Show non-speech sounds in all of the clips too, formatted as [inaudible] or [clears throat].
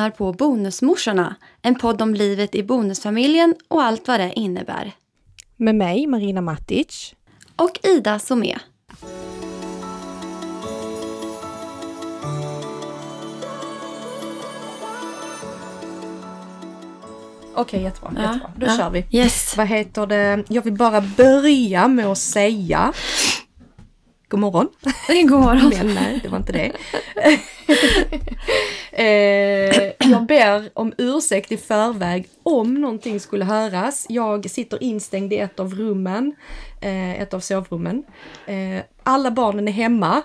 lyssnar på Bonusmorsorna, en podd om livet i bonusfamiljen och allt vad det innebär. Med mig, Marina Matic. Och Ida Somé. Okej, jättebra. Ja, jättebra. Då ja. kör vi. Yes. Vad heter det? Jag vill bara börja med att säga God morgon. [laughs] God morgon. Men nej, det var inte det. [laughs] eh, jag ber om ursäkt i förväg om någonting skulle höras. Jag sitter instängd i ett av rummen, eh, ett av sovrummen. Eh, alla barnen är hemma.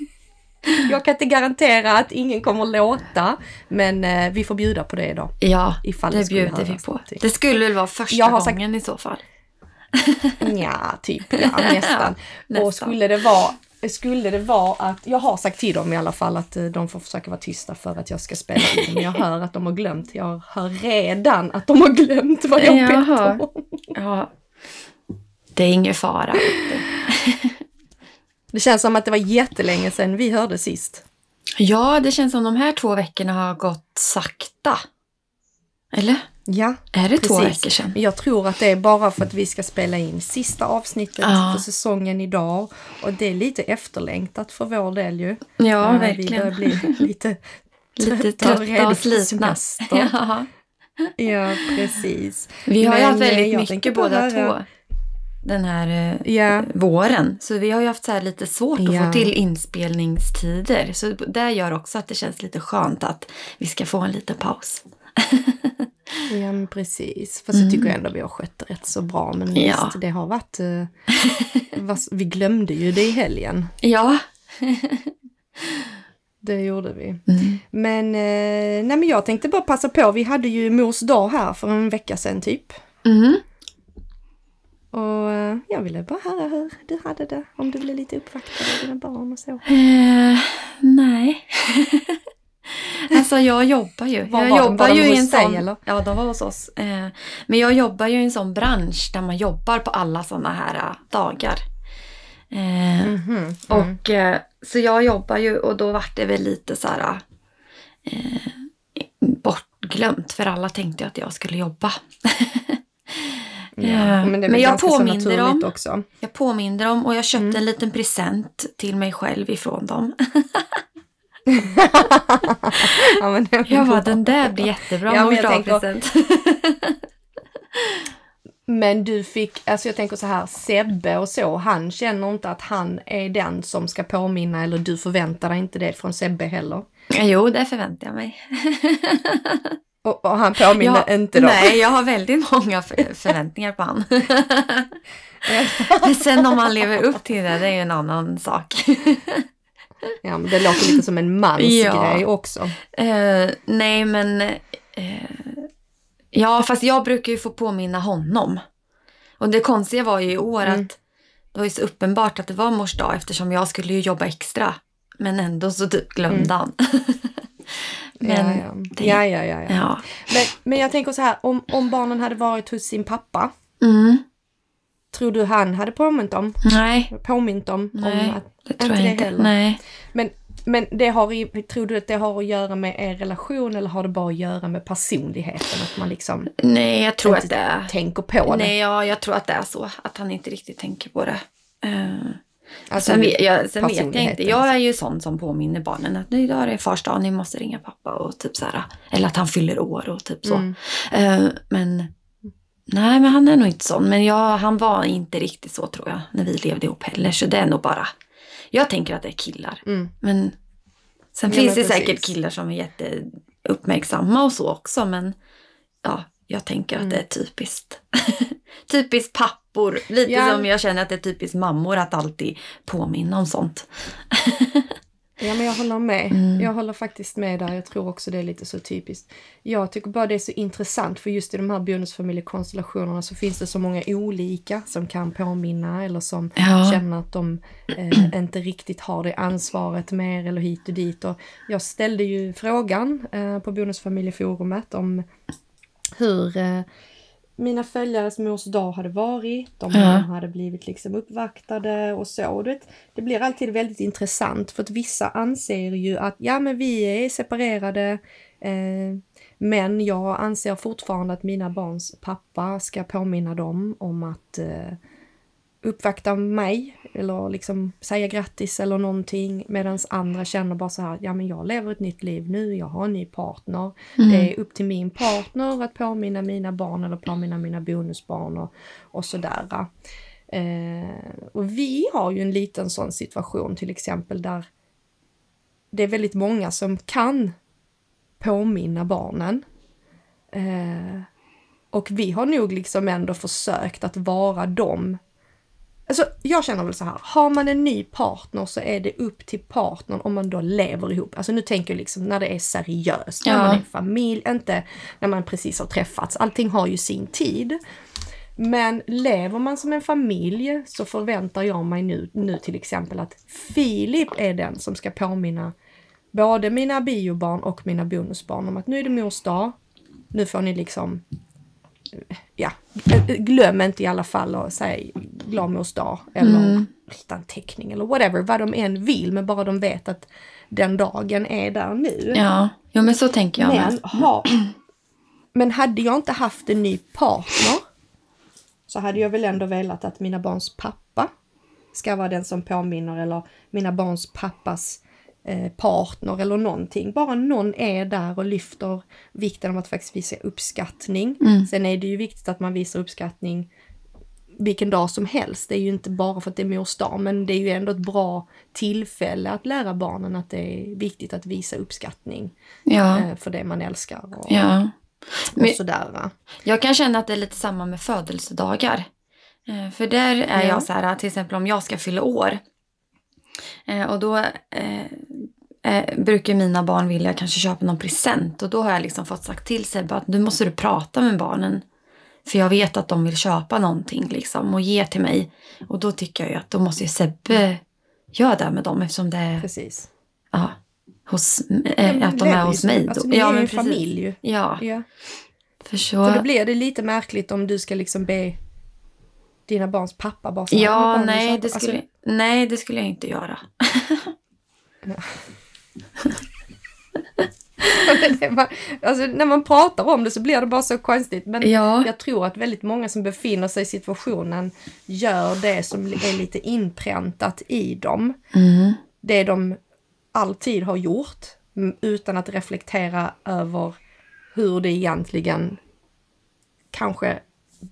[laughs] jag kan inte garantera att ingen kommer att låta, men eh, vi får bjuda på det idag. Ja, det bjuder vi på. någonting. Det skulle väl vara första sagt- gången i så fall. [laughs] Ja, typ. Ja, nästan. [laughs] nästan. Och skulle det vara skulle det vara att, jag har sagt till dem i alla fall att eh, de får försöka vara tysta för att jag ska spela in, men jag hör att de har glömt. Jag hör redan att de har glömt vad jag bett om. Ja. Det är ingen fara. [laughs] Det känns som att det var jättelänge sedan vi hörde sist. Ja, det känns som de här två veckorna har gått sakta. Eller? Ja, Är det två Precis. veckor sedan? jag tror att det är bara för att vi ska spela in sista avsnittet Ja. för säsongen idag. Och det är lite efterlängtat för vår del ju. Ja, Vi verkligen. börjar bli [laughs] lite Lite trötta och slitna. [laughs] Ja. Ja, precis. Vi har ju haft eh, väldigt mycket båda två. Den här Ja, våren. Så vi har ju haft så lite svårt att Ja. få till inspelningstider. Så det gör också att det känns lite skönt att vi ska få en liten paus. [laughs] ja men precis. Fast jag tycker ändå vi har skött det rätt så bra. Men Mm. Ja. visst, det har varit... eh, [laughs] vi glömde ju det i helgen. Ja. [laughs] Det gjorde vi. Mm. Men, eh, nej men jag tänkte bara passa på. Vi hade ju mors dag här för en vecka sedan typ. Mm. Och eh, jag ville bara höra hur du hade det. Om du blev lite uppvaktad av dina barn och så. Eh, nej. [laughs] [laughs] alltså jag jobbar ju. Var jag var jobbar Var ju i en dig, sån... eller? Ja, de var hos oss. Eh, men jag jobbar ju i en sån bransch där man jobbar på alla såna här eh, dagar. Eh, Mhm, Och eh, så jag jobbar ju och då vart det väl lite så här bortglömt för alla tänkte att jag skulle jobba. Ja, [laughs] men men jag påminner dem. också. Jag påminner dem och jag köpte Mm. en liten present till mig själv ifrån dem. [laughs] ja, men det Jag bara, den där blir jättebra Ja, mors men. [laughs] Men du fick, alltså jag tänker så här, Sebbe och så, han känner inte att han är den som ska påminna eller du förväntar dig inte det från Sebbe heller. jo, det förväntar jag mig. [laughs] Och, och han påminner Jag- inte då. Nej, jag har väldigt många för- förväntningar på han. [laughs] Sen om han lever upp till det, det är ju en annan sak. Ja, men det låter lite som en mans Ja. också. Eh, nej, men... eh, ja, fast jag brukar ju få påminna honom. Och det konstiga var ju i år Mm. att det var ju så uppenbart att det var mors dag eftersom jag skulle ju jobba extra. Men ändå så typ glömde han. [laughs] men, Mm. ja, ja, ja, ja, ja. ja. Men, men jag tänker så här, om, om barnen hade varit hos sin pappa, Mm, tror du han hade påmint dem? nej, Påmint dem nej, om att... det tror inte jag inte. heller. Nej. Men, men det har, tror du att det har att göra med er relation eller har det bara att göra med personligheten? Att man liksom nej, jag tror Inte att det är... tänker på det? Nej, ja, jag tror att det är så. Att han inte riktigt tänker på det. Eh, Alltså, sen jag, sen vet jag inte. Jag är ju sån som påminner barnen att nu idag är det fars dag, ni måste ringa pappa och typ så här. Eller att han fyller år och typ så. Mm. Eh, men nej, men han är nog inte sån. Men jag, han var inte riktigt så tror jag när vi levde ihop heller. Så det är nog bara. Jag tänker att det är killar. Mm. Men sen Ja, finns men det precis. säkert killar som är jätteuppmärksamma och så också. Men ja, jag tänker att Mm. det är typiskt. [laughs] typiskt pappor. Lite Ja. som jag känner att det är typiskt mammor att alltid påminna om sånt. [laughs] Ja, men jag håller med. Mm. Jag håller faktiskt med där. Jag tror också det är lite så typiskt. Jag tycker bara det är så intressant för just i de här bonusfamiljekonstellationerna så finns det så många olika som kan påminna eller som Ja. känner att de eh, inte riktigt har det ansvaret mer eller hit och dit. Och jag ställde ju frågan eh, på bonusfamiljeforumet om hur eh, mina följares mors dag hade varit, om Ja. de hade blivit liksom uppvaktade och så. Och vet, det blir alltid väldigt intressant för att vissa anser ju att ja men vi är separerade, Eh, men jag anser fortfarande att mina barns pappa ska påminna dem om att eh, uppvakta mig eller liksom säga grattis eller någonting medan andra känner bara så här, ja men jag lever ett nytt liv nu, jag har en ny partner. Mm. Det är upp till min partner att påminna mina barn eller påminna mina bonusbarn och, och sådär. Eh, och vi har ju en liten sån situation till exempel där det är väldigt många som kan påminna barnen. Eh, och vi har nog liksom ändå försökt att vara dem. Alltså jag känner väl så här, har man en ny partner så är det upp till partnern om man då lever ihop. Alltså nu tänker jag liksom när det är seriöst, när Ja. man är familj, inte när man precis har träffats. Allting har ju sin tid. Men lever man som en familj så förväntar jag mig nu, nu till exempel att Filip är den som ska påminna både mina biobarn och mina bonusbarn om att nu är det mors dag. Nu får ni liksom, ja, glöm inte i alla fall att säga glad mors dag eller Mm. rita en teckning eller whatever, vad de än vill, men bara de vet att den dagen är där nu. Ja, jo, men så tänker jag Men, ha, men hade jag inte haft en ny partner så hade jag väl ändå velat att mina barns pappa ska vara den som påminner eller mina barns pappas partner eller någonting. Bara någon är där och lyfter vikten av att faktiskt visa uppskattning. Mm. Sen är det ju viktigt att man visar uppskattning vilken dag som helst. Det är ju inte bara för att det är mors dag, men det är ju ändå ett bra tillfälle att lära barnen att det är viktigt att visa uppskattning Ja, eh, för det man älskar och, ja. och sådär. Jag kan känna att det är lite samma med födelsedagar. Eh, För där är Ja. jag så här, till exempel om jag ska fylla år. eh, Och då eh, brukar mina barn vilja kanske köpa någon present. Och då har jag liksom fått sagt till Sebbe att nu måste du prata med barnen. För jag vet att de vill köpa någonting liksom och ge till mig. Och då tycker jag ju att då måste ju Sebbe göra det med dem eftersom det är Precis. ja, hos, Ja, eh, att de är hos mig. Alltså, då. ni är ju en familj ju. Ja, Ja. för så... För då blir det lite märkligt om du ska liksom be dina barns pappa bara så här, "Men Ja, nej köper-" det, skulle, Alltså, nej, det skulle jag inte göra. Var, alltså, när man pratar om det så blir det bara så konstigt. Men Ja, jag tror att väldigt många som befinner sig i situationen gör det som är lite inpräntat i dem. mm, Det de alltid har gjort utan att reflektera över hur det egentligen kanske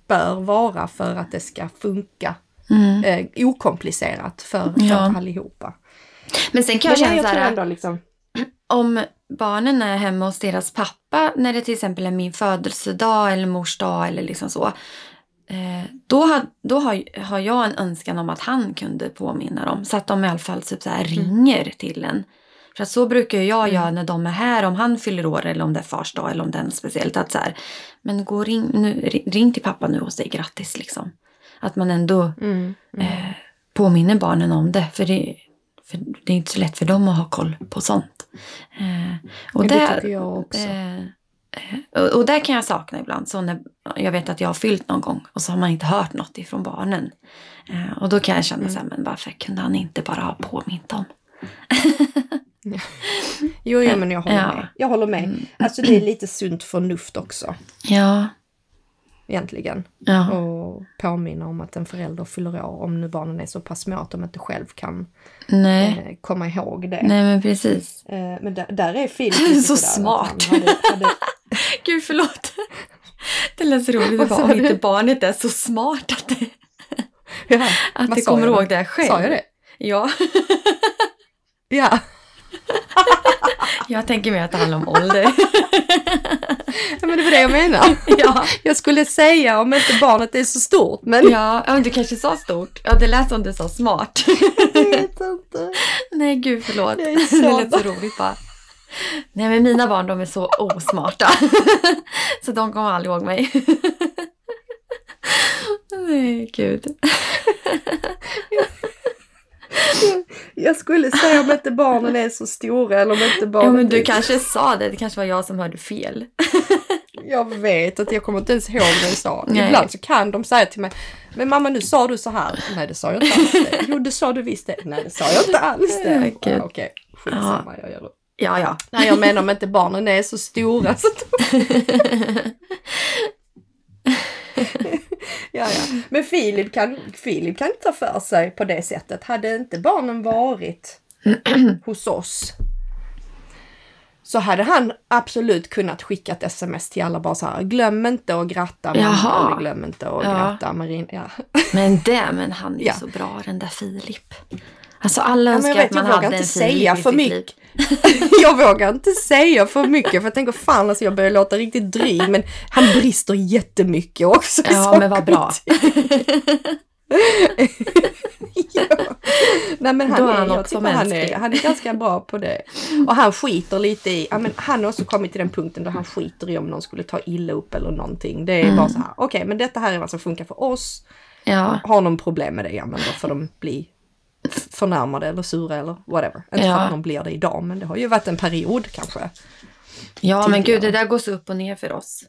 bör vara för att det ska funka mm. eh, okomplicerat för, för Ja. allihopa. Men sen kan jag känna så här, ändå liksom, [clears throat] om barnen är hemma hos deras pappa när det till exempel är min födelsedag eller mors dag eller liksom så. Eh, då har, då har, har jag en önskan om att han kunde påminna dem så att de i alla fall typ så här ringer till en. För att så brukar jag Mm. göra när de är här, om han fyller år eller om det är fars dag eller om det är något speciellt. Att så här, men gå ring, nu, ri- ring till pappa nu och säg grattis liksom. Att man ändå mm, mm. eh, påminner barnen om det. För det, för det är inte så lätt för dem att ha koll på sånt. Eh, och, det där, tycker jag också. eh, eh, och, och där kan jag sakna ibland. Så när jag vet att jag har fyllt någon gång och så har man inte hört något ifrån barnen. Eh, och då kan jag känna Mm. så här, men varför kunde han inte bara ha påmint dem? Jo, jo, men jag håller Ja. med. Jag håller med. Mm. Alltså det är lite sunt förnuft också, Ja, egentligen. ja, Och påminna om att en förälder fyller år om nu barnen är så pass små att de inte själv kan eh, komma ihåg det. nej men precis. Eh, men där, där är Filip Så att smart. Hade, hade, [laughs] Gud förlåt. Det lät så roligt. Bara, om inte barnet är så smart att det, ja, att det kommer ihåg det själv. Sa jag det? Ja, Ja. Jag tänker mer att det handlar om ålder. ja, men det var det jag menar. [laughs] ja. Jag skulle säga om inte barnet är så stort, men Ja, men du kanske sa stort. Ja, det lät som du sa smart. [laughs] jag vet inte. Nej, gud förlåt. [laughs] Det är Det, så lät så roligt bara. Nej, men mina barn de är så osmarta. så de kommer aldrig ihåg mig. Nej, gud. Jag skulle säga om inte barnen är så stora eller om inte barnen Ja, men du kanske sa det. Det kanske var jag som hörde fel. [laughs] Jag vet att jag kommer inte ens ihåg vad jag sa. Nej. Ibland så kan de säga till mig, men mamma nu sa du så här. Nej det sa jag inte alls det. [laughs] Jo det sa du visst det. Nej det sa jag inte alls det. Okej, skitsamma jag gör det. Ja, ja. Nej, jag menar om inte barnen är så stora. Så [laughs] ja, ja. Men Filip kan, Filip kan inte ta för sig på det sättet. Hade inte barnen varit [clears throat] hos oss så hade han absolut kunnat skicka ett sms till alla bara så här, glöm inte att gratta mamma eller glöm inte att Ja. gratta Marin. Ja. Men det, men han är Ja. så bra den där Filip. Alltså alla Ja, önskar jag att man jag vågar hade inte en Filip säga för mycket. [laughs] jag vågar inte säga för mycket för jag tänker fan alltså jag börjar låta riktigt dryg men han brister jättemycket också. Ja, men vad bra. [laughs] ja. Nej men han Då är han jag tycker han är, han är ganska bra på det. Och han skiter lite i, ja, men han har också kommit till den punkten då han skiter i om någon skulle ta illa upp eller någonting. Det är Mm. bara så här, okej men detta här är vad som funkar för oss. Ja, Har någon problem med det, ja men då får de bli förnärmade eller sura eller whatever. Inte för Ja. att de blir det idag men det har ju varit en period kanske. ja men gud, Tidigare. det där går så upp och ner för oss.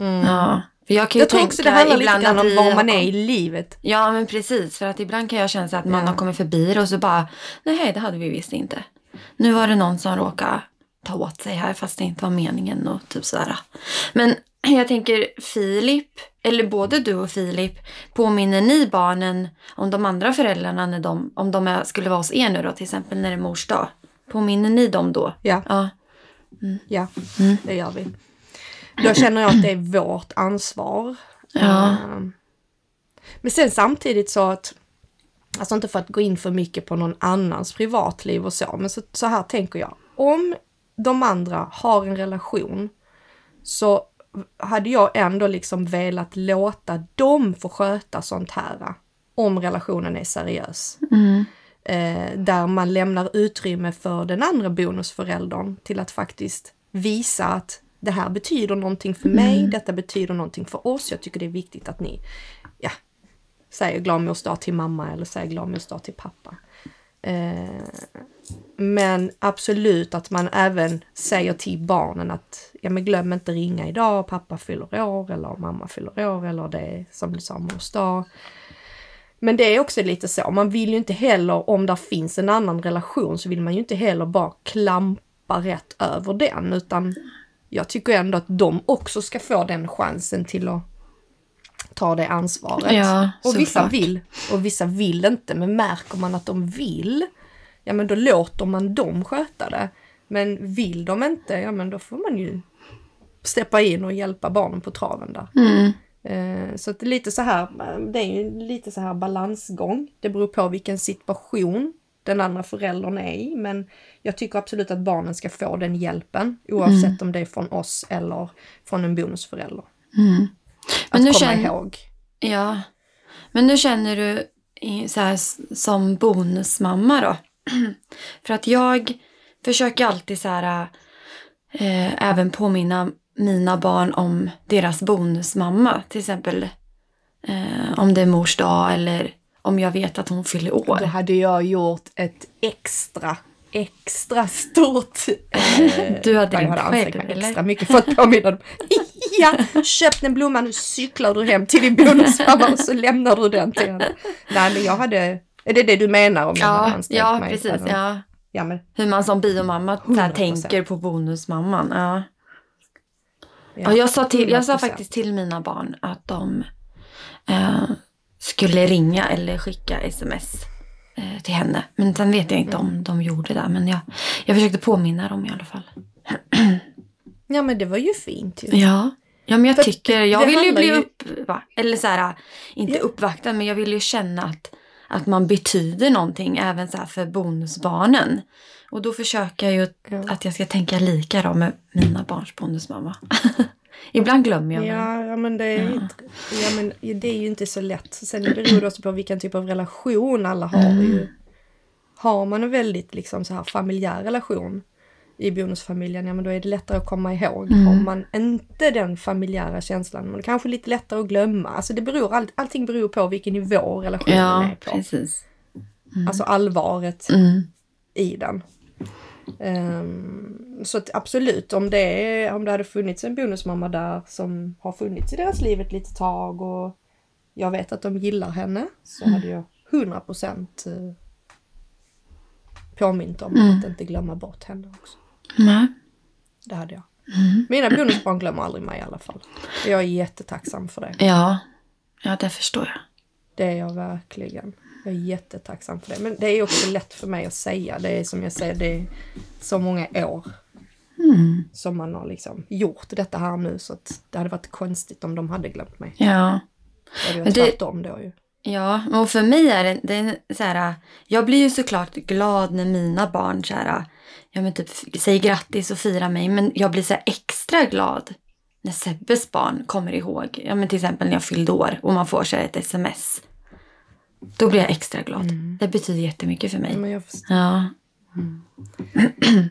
Mm. Ja, för jag kan ju Jag tror också det handlar lite ibland grann om var man är i livet. Ja, men precis. För att ibland kan jag känna så att man Ja. har kommit förbi det och så bara, nej, det hade vi visst inte. Nu var det någon som råkade ta åt sig här fast det inte var meningen och typ sådär. Men jag tänker Filip, eller både du och Filip, påminner ni barnen om de andra föräldrarna när de, om de är, skulle vara hos er nu då, till exempel när det är mors dag? Påminner ni dem då? Ja, Ja. ja Mm. det gör vi. Då känner jag att det är vårt ansvar. Ja. Ehm, Men sen samtidigt så att, alltså inte för att gå in för mycket på någon annans privatliv och så, men så, så här tänker jag. Om de andra har en relation så hade jag ändå liksom velat låta dem få sköta sånt här om relationen är seriös. Mm. Eh, där man lämnar utrymme för den andra bonusföräldern till att faktiskt visa att det här betyder någonting för mig, detta betyder någonting för oss. Jag tycker det är viktigt att ni ja, säger glad mors dag till mamma eller säger glad mors dag till pappa. Eh, men absolut att man även säger till barnen att ja, men glöm inte ringa idag, pappa fyller år eller mamma fyller år eller det är som du sa mors dag. Men det är också lite så, man vill ju inte heller, om det finns en annan relation så vill man ju inte heller bara klampa rätt över den utan jag tycker ändå att de också ska få den chansen till att ta det ansvaret. Ja, och vissa såklart. vill och vissa vill inte, men märker man att de vill, ja men då låter man dem sköta det. Men vill de inte, ja men då får man ju steppa in och hjälpa barnen på traven där. Mm. Eh, Så att det är lite så här, det är ju lite så här balansgång. Det beror på vilken situation den andra föräldern är i. Men jag tycker absolut att barnen ska få den hjälpen oavsett om det är från oss eller från en bonusförälder. Mm. Att nu komma känner- ihåg. Ja, men nu känner du så här, som bonusmamma då? [clears throat] För att jag försöker alltid så här, eh, även påminna mina barn om deras bonusmamma. Till exempel eh, om det är mors dag eller om jag vet att hon fyller år. Då hade jag gjort ett extra, extra stort... [laughs] Eh, Du hade din själv, eller? extra mycket för att påminna dem. [laughs] Ja, köp en blomma, nu cyklar du hem till din bonusmamma och så lämnar du den till henne. Nej, men jag hade... Är det det du menar om jag hade Ja, ansträngt ja mig? precis. Hade- Ja. ja men, Hur man som biomamma så här, 100%. tänker på bonusmamman. Ja. ja. Jag sa, till, jag sa 100%. faktiskt till mina barn att de eh, skulle ringa eller skicka sms eh, till henne. Men sen vet jag inte Mm. om de gjorde det. Men jag, jag försökte påminna dem i alla fall. [clears throat] Ja, men det var ju fint ju. Ja, ja men jag För tycker, jag vill ju bli upp, va? eller så här, inte Ja. uppvaktad, men jag vill ju känna att, att man betyder någonting även så för bonusbarnen. Och då försöker jag ju Ja. att jag ska tänka lika då med mina barns bonusmamma. [laughs] Ibland glömmer jag. Ja, ja, men det är, Ja. inte- ja, men det är ju inte så lätt. Sen beror det också på vilken typ av relation alla har. Mm. Har man en väldigt liksom, så här, familjär relation i bonusfamiljen, ja men då är det lättare att komma ihåg. Mm. Har man inte den familjära känslan, men kanske lite lättare att glömma. Alltså det beror, all, allting beror på vilken nivå relationen Ja, är på. precis. Alltså allvaret Mm. i den. Ehm, så att absolut, om det, om det hade funnits en bonusmamma där som har funnits i deras liv ett litet tag och jag vet att de gillar henne så hade jag 100% eh, påmint om Mm. att inte glömma bort henne också. Nej. Det hade jag. Mm. Mina bonusbarn glömmer aldrig mig i alla fall. Jag är jättetacksam för det. Ja. Ja, det förstår jag. Det är jag verkligen. Jag är jättetacksam för det. Men det är också lätt för mig att säga. Det är som jag säger, det är så många år Mm. som man har liksom gjort detta här nu så att det hade varit konstigt om de hade glömt mig. Ja. Det varit det- tvärtom då ju. Ja, och för mig är det, det är så här, jag blir ju såklart glad när mina barn så här, ja men typ säger grattis och firar mig, men jag blir så extra glad när Sebbes barn kommer ihåg, ja men till exempel när jag fyllde år och man får så ett sms. Då blir jag extra glad. Det betyder jättemycket för mig. Ja.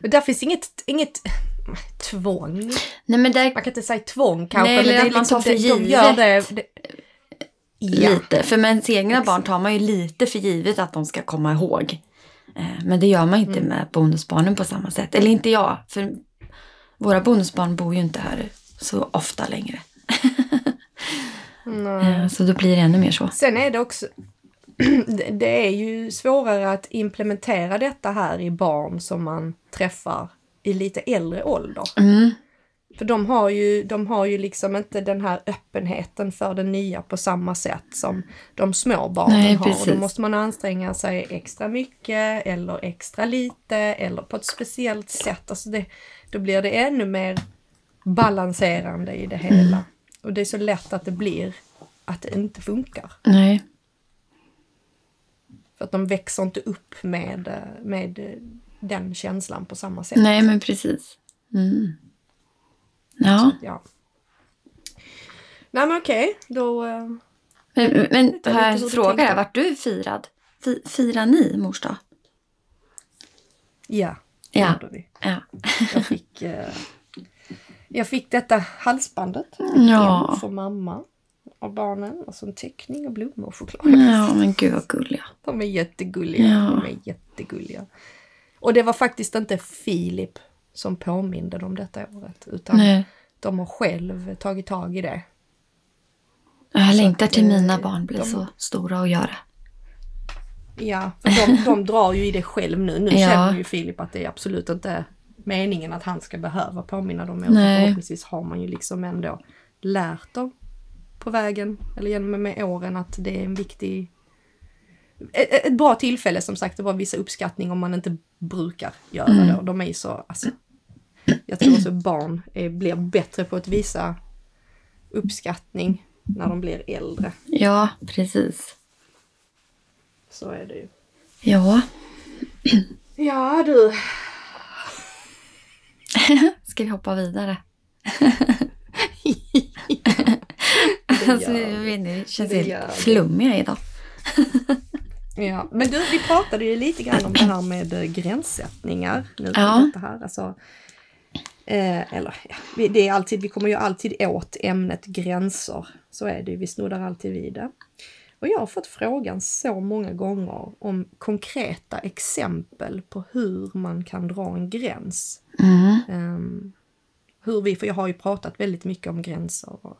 Men [clears throat] där finns inget, inget [laughs] tvång. Nej men där Man kan inte säga tvång kanske, Nej, eller men det är att man liksom, tar för de, de givet. gör det. det ja. lite, för med ens egna barn tar man ju lite för givet att de ska komma ihåg. Eh, Men det gör man inte Mm. med bonusbarnen på samma sätt. Eller inte jag, för våra bonusbarn bor ju inte här så ofta längre. [laughs] Nej. Eh, Så då blir det ännu mer så. Sen är det också, [clears throat] det är ju svårare att implementera detta här i barn som man träffar i lite äldre ålder. Mm. För de har, ju, de har ju liksom inte den här öppenheten för det nya på samma sätt som de små barnen Nej, har. Och då måste man anstränga sig extra mycket eller extra lite eller på ett speciellt sätt. Alltså det, då blir det ännu mer balanserande i det hela. Mm. Och det är så lätt att det blir att det inte funkar. Nej. För att de växer inte upp med, med den känslan på samma sätt. Nej, men precis. Mm. Ja, Ja. Nej men okej, då... eh, men, men lite har jag här. Vart du firad? Fi, firar ni mors dag? Ja, det Ja. gjorde vi. Ja. Jag fick, eh, jag fick detta halsbandet. Ja. För mamma och barnen. Och så en teckning och blommor och choklad. Ja, men gud vad gulliga. De är jättegulliga. Ja. De är jättegulliga. Och det var faktiskt inte Filip som påminde dem detta året. Utan Nej. de har själv tagit tag i det. Jag Så längtar att, till eh, mina barn blir de- så stora att göra. Ja, för de, de drar ju i det själv nu. Nu [laughs] Ja. känner ju Filip att det är absolut inte meningen att han ska behöva påminna dem. Nej. Förhoppningsvis har man ju liksom ändå lärt dem på vägen, eller genom med åren, att det är en viktig... Ett, ett bra tillfälle som sagt att bara visa uppskattning om man inte brukar göra Mm. det. Och de är ju så, alltså, jag tror också barn är, blir bättre på att visa uppskattning när de blir äldre. Ja, precis. Så är det ju. Ja. Ja du, [laughs] Ska vi hoppa vidare? [laughs] Det Alltså, vi. det känns Det helt flummiga idag. Ja, men du, vi pratade ju lite grann om det här med eh, gränssättningar. Nu Ja. detta här. Alltså, eh, eller, ja, vi- det är alltid, vi kommer ju alltid åt ämnet gränser. Så är det ju, vi snuddar alltid vid det. Och jag har fått frågan så många gånger om konkreta exempel på hur man kan dra en gräns. Mm. Ehm, hur vi, för jag har ju pratat väldigt mycket om gränser och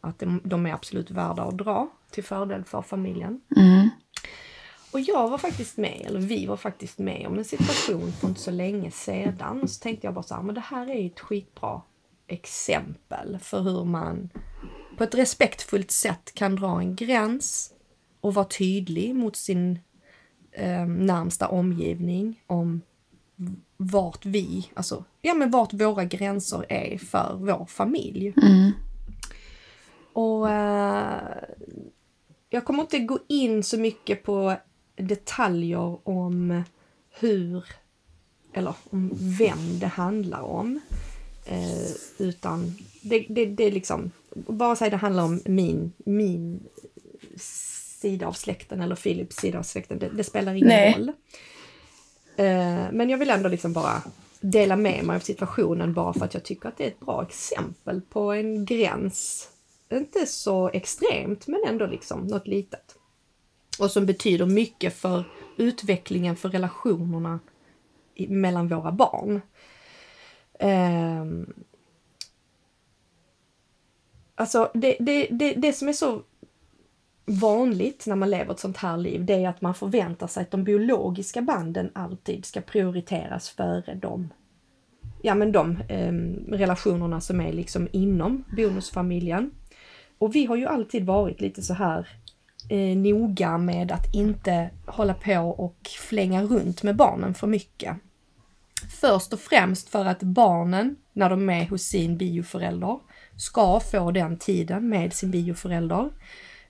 att de, de är absolut värda att dra till fördel för familjen. Mm. Och jag var faktiskt med, eller vi var faktiskt med om en situation för inte så länge sedan. Så tänkte jag bara så här, men det här är ju ett skitbra exempel för hur man på ett respektfullt sätt kan dra en gräns och vara tydlig mot sin eh, närmsta omgivning om vart vi, alltså, ja men vart våra gränser är för vår familj. Mm. Och eh, jag kommer inte gå in så mycket på detaljer om hur, eller om vem det handlar om. Eh, utan det, det, det är liksom, bara säga det handlar om min, min sida av släkten eller Philips sida av släkten, det, det spelar ingen Nej. roll. Eh, men jag vill ändå liksom bara dela med mig av situationen bara för att jag tycker att det är ett bra exempel på en gräns. Inte så extremt men ändå liksom något litet. Och som betyder mycket för utvecklingen för relationerna i, mellan våra barn. Ehm, alltså det, det, det, det som är så vanligt när man lever ett sånt här liv, det är att man förväntar sig att de biologiska banden alltid ska prioriteras före de, ja, men de eh, relationerna som är liksom inom bonusfamiljen. Och vi har ju alltid varit lite så här eh, noga med att inte hålla på och flänga runt med barnen för mycket. Först och främst för att barnen, när de är hos sin bioförälder, ska få den tiden med sin bioförälder.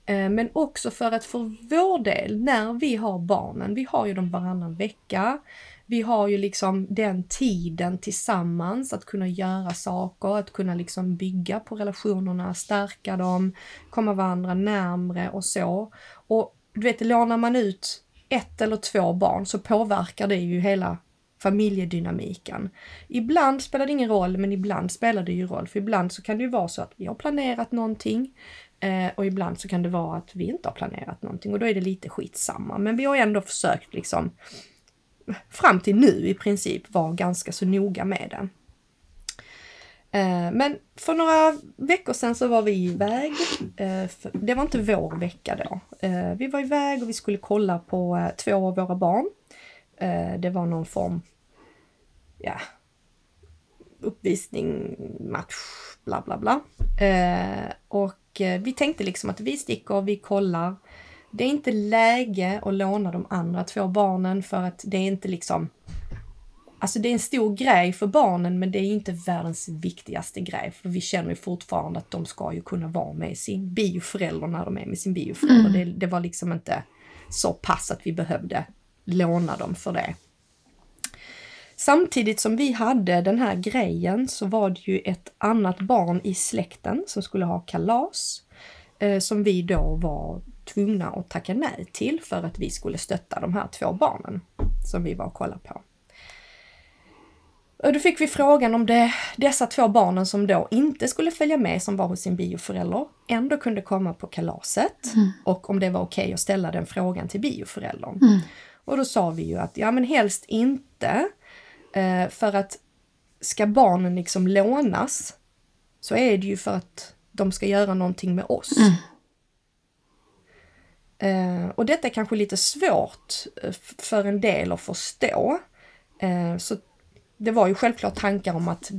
Eh, men också för att för vår del, när vi har barnen, vi har ju dem varannan vecka, vi har ju liksom den tiden tillsammans att kunna göra saker, att kunna liksom bygga på relationerna, stärka dem, komma varandra närmre och så. Och du vet, lånar man ut ett eller två barn så påverkar det ju hela familjedynamiken. Ibland spelar det ingen roll, men ibland spelar det ju roll. För ibland så kan det ju vara så att vi har planerat någonting eh, och ibland så kan det vara att vi inte har planerat någonting och då är det lite skitsamma. Men vi har ändå försökt liksom fram till nu i princip var ganska så noga med den. Eh, men för några veckor sedan så var vi iväg. Eh, det var inte vår vecka då. Eh, vi var iväg och vi skulle kolla på två av våra barn. Det var någon form, ja, uppvisning, match, bla bla bla. Och vi tänkte liksom att vi sticker, vi kollar det är inte läge att låna de andra två barnen för att det är inte liksom Alltså det är en stor grej för barnen men det är inte världens viktigaste grej för vi känner ju fortfarande att de ska ju kunna vara med sin bioförälder när de är med sin bioförälder. Mm. Det, det var liksom inte så pass att vi behövde låna dem för det. Samtidigt som vi hade den här grejen så var det ju ett annat barn i släkten som skulle ha kalas. Eh, som vi då var tvungna att tacka nej till för att vi skulle stötta de här två barnen som vi var och kollade på. Och då fick vi frågan om det, dessa två barnen som då inte skulle följa med, som var hos sin bioförälder, ändå kunde komma på kalaset mm. och om det var okej okay att ställa den frågan till bioföräldern. Mm. Och då sa vi ju att ja men helst inte, eh, för att ska barnen liksom lånas så är det ju för att de ska göra någonting med oss. Mm. Eh, och detta är kanske lite svårt eh, för en del att förstå. Eh, så det var ju självklart tankar om att,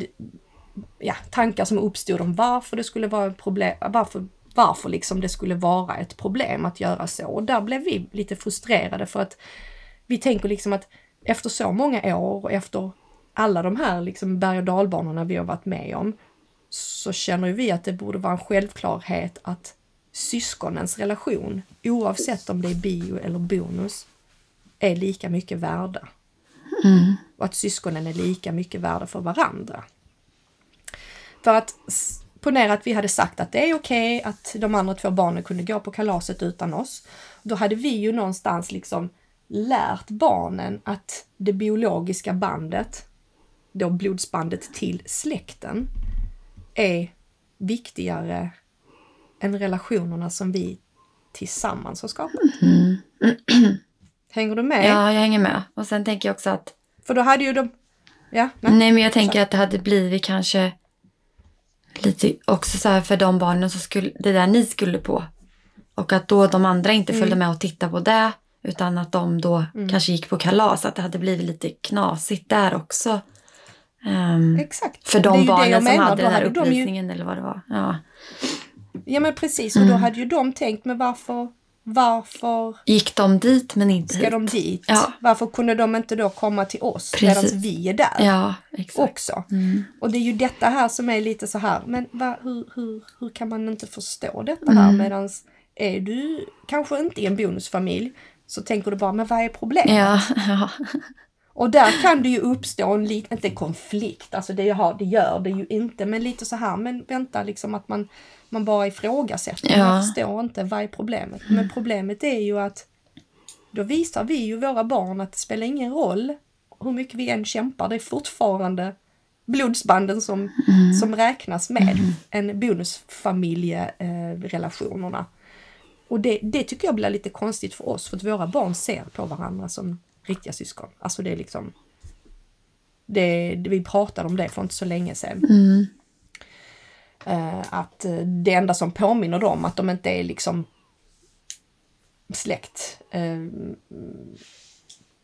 ja, tankar som uppstod om varför det skulle vara ett problem, varför, varför liksom det skulle vara ett problem att göra så. Och där blev vi lite frustrerade för att vi tänker liksom att efter så många år och efter alla de här liksom berg och dalbanorna vi har varit med om så känner vi att det borde vara en självklarhet att syskonens relation, oavsett om det är bio eller bonus, är lika mycket värda. Mm. Och att syskonen är lika mycket värda för varandra. För att ponera att vi hade sagt att det är okej okay att de andra två barnen kunde gå på kalaset utan oss. Då hade vi ju någonstans liksom lärt barnen att det biologiska bandet, då blodsbandet till släkten, är viktigare än relationerna som vi tillsammans har skapat. Mm. Hänger du med? Ja, jag hänger med. Och sen tänker jag också att... För då hade ju de... Ja, nej. nej men jag tänker så. att det hade blivit kanske lite också så här för de barnen som skulle, det där ni skulle på. Och att då de andra inte följde mm. med och tittade på det. Utan att de då mm. kanske gick på kalas. Att det hade blivit lite knasigt där också. Um, Exakt. För de barnen som hade den här uppvisningen ju... eller vad det var. Ja. Ja men precis, och då mm. hade ju de tänkt, men varför, varför gick de dit men inte Ska hit? de dit? Ja. Varför kunde de inte då komma till oss medan vi är där? Ja, exakt. Också. Mm. Och det är ju detta här som är lite så här, men va, hur, hur, hur kan man inte förstå detta här mm. medans är du kanske inte i en bonusfamilj så tänker du bara, men vad är problemet? Ja, ja. Och där kan det ju uppstå en liten, inte konflikt, alltså det, har, det gör det ju inte, men lite så här, men vänta liksom att man man bara ifrågasätter. Ja. Man förstår inte vad är problemet. Men problemet är ju att då visar vi ju våra barn att det spelar ingen roll hur mycket vi än kämpar. Det är fortfarande blodsbanden som, mm. som räknas med mm. än bonusfamiljerelationerna. Eh, och det, det tycker jag blir lite konstigt för oss för att våra barn ser på varandra som riktiga syskon. Alltså det är liksom det, vi pratade om det för inte så länge sedan. Mm. Eh, att eh, det enda som påminner dem att de inte är liksom släkt eh,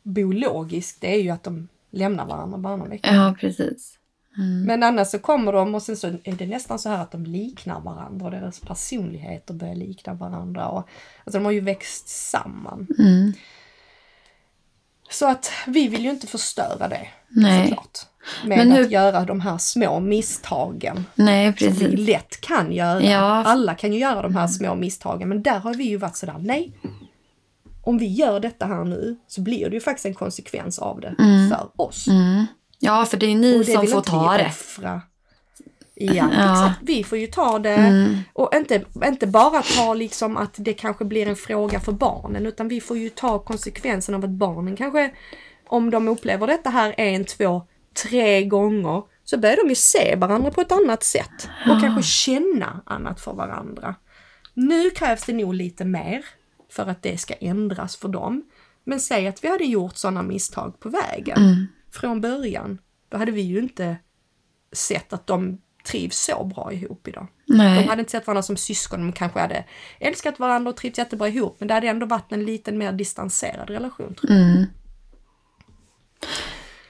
biologiskt, det är ju att de lämnar varandra varannan vecka. Ja, precis. Mm. Men annars så kommer de och sen så är det nästan så här att de liknar varandra och deras personligheter börjar likna varandra. Och, alltså de har ju växt samman. Mm. Så att vi vill ju inte förstöra det Nej. såklart. Med Men hur- att göra de här små misstagen Nej, som vi precis. lätt kan göra. Ja. Alla kan ju göra de här små misstagen men där har vi ju varit sådär, nej. Om vi gör detta här nu så blir det ju faktiskt en konsekvens av det för oss. Mm. Ja, för det är ni det som får ta vi det. offra. Ja, Ja. Mm. exakt. Vi får ju ta det och inte, inte bara ta liksom att det kanske blir en fråga för barnen utan vi får ju ta konsekvensen av att barnen kanske, om de upplever detta här en, två, tre gånger så börjar de ju se varandra på ett annat sätt och kanske känna annat för varandra. Nu krävs det nog lite mer för att det ska ändras för dem. Men säg att vi hade gjort sådana misstag på vägen Mm. från början. Då hade vi ju inte sett att de trivs så bra ihop idag. Nej. De hade inte sett varandra som syskon, de kanske hade älskat varandra och trivts jättebra ihop, men det hade ändå varit en lite mer distanserad relation. Tror jag. Mm.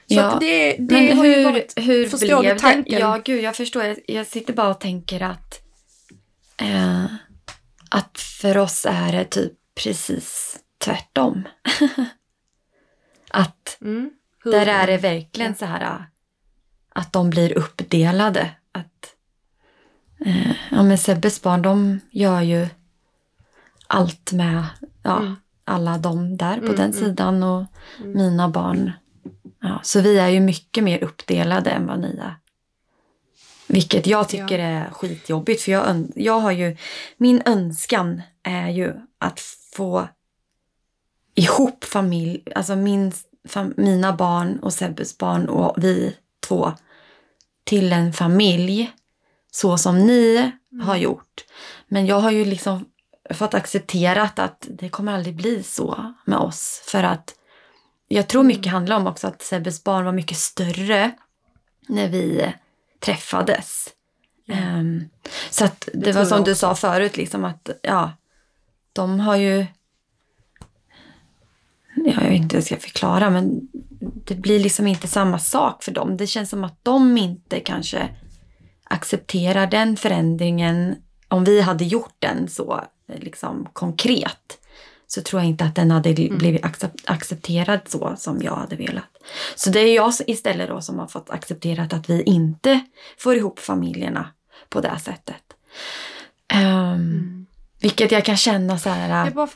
Så Ja, det, det Men har ju hur, varit, hur förstår blev du tanken? Ja, gud, jag förstår. Jag, jag sitter bara och tänker att, eh, att för oss är det typ precis tvärtom. [laughs] att Mm. Där är det verkligen så här äh, att de blir uppdelade. Att, eh, ja, men Sebbes barn, de gör ju allt med ja, Mm. alla de där på Mm, den mm. sidan och mina barn. Ja, så vi är ju mycket mer uppdelade än vad ni är. Vilket jag tycker är skitjobbigt. För jag, jag har ju, min önskan är ju att få ihop familj, alltså min, fam, mina barn och Sebbes barn och vi två till en familj så som ni har gjort. Men jag har ju liksom fått accepterat att det kommer aldrig bli så med oss. För att jag tror mycket handlar om också att Sebbes barn var mycket större när vi träffades. Ehm, så att det, tror var som du sa förut, liksom att ja, de har ju... Ja, jag vet inte hur jag ska förklara, men det blir liksom inte samma sak för dem. Det känns som att de inte kanske accepterar den förändringen. Om vi hade gjort den så liksom konkret så tror jag inte att den hade Mm. blivit accep- accepterad så som jag hade velat. Så det är jag istället då som har fått accepterat att vi inte får ihop familjerna på det sättet. Ehm, Vilket jag kan känna så här, Mm. Är bara,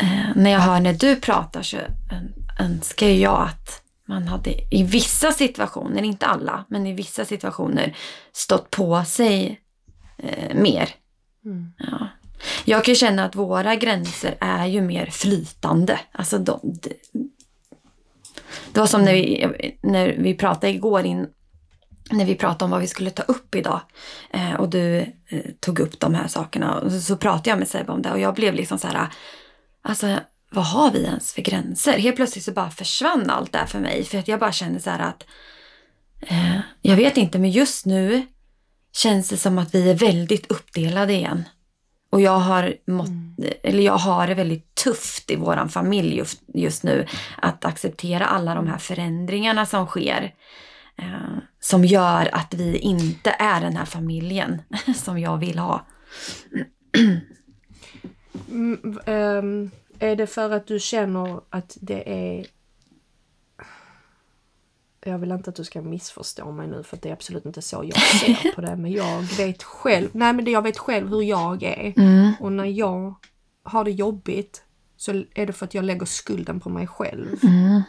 eh, när jag hör när du pratar så ön- önskar jag att man hade i vissa situationer, inte alla, men i vissa situationer stått på sig eh, mer. Mm. Ja. Jag kan känna att våra gränser är ju mer flytande. Alltså de, det, det var som när vi, när vi pratade igår in, när vi pratade om vad vi skulle ta upp idag. Eh, och du eh, tog upp de här sakerna. Och så, så pratade jag med Sebbe om det och jag blev liksom så här. Alltså vad har vi ens för gränser? Helt plötsligt så bara försvann allt det här för mig. För att jag bara kände så här att eh, jag vet inte men just nu känns det som att vi är väldigt uppdelade igen. Och jag har, mått, eller jag har det väldigt tufft i våran familj just, just nu. Att acceptera alla de här förändringarna som sker. Eh, som gör att vi inte är den här familjen [laughs] som jag vill ha. Mm, ehm, är det för att du känner att det är... Jag vill inte att du ska missförstå mig nu för att det är absolut inte så jag ser [laughs] på det. Men jag vet själv, nej men jag vet själv hur jag är. Mm. Och när jag har det jobbigt så är det för att jag lägger skulden på mig själv. Mm.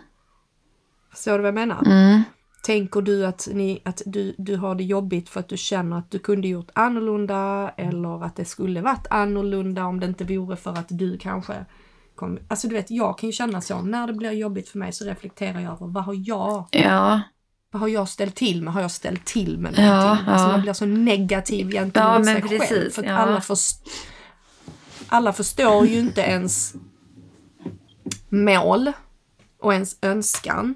Förstår du vad jag menar? Mm. Tänker du att, ni, att du, du har det jobbigt för att du känner att du kunde gjort annorlunda eller att det skulle varit annorlunda om det inte vore för att du kanske kom... Alltså du vet, jag kan ju känna så. När det blir jobbigt för mig så reflekterar jag över vad har jag, Ja, vad har jag ställt till med? Har jag ställt till med Ja, någonting? Alltså ja. man blir så negativ gentemot Ja, sig själv. precis, För att ja. alla, först, alla förstår ju inte ens mål och ens önskan.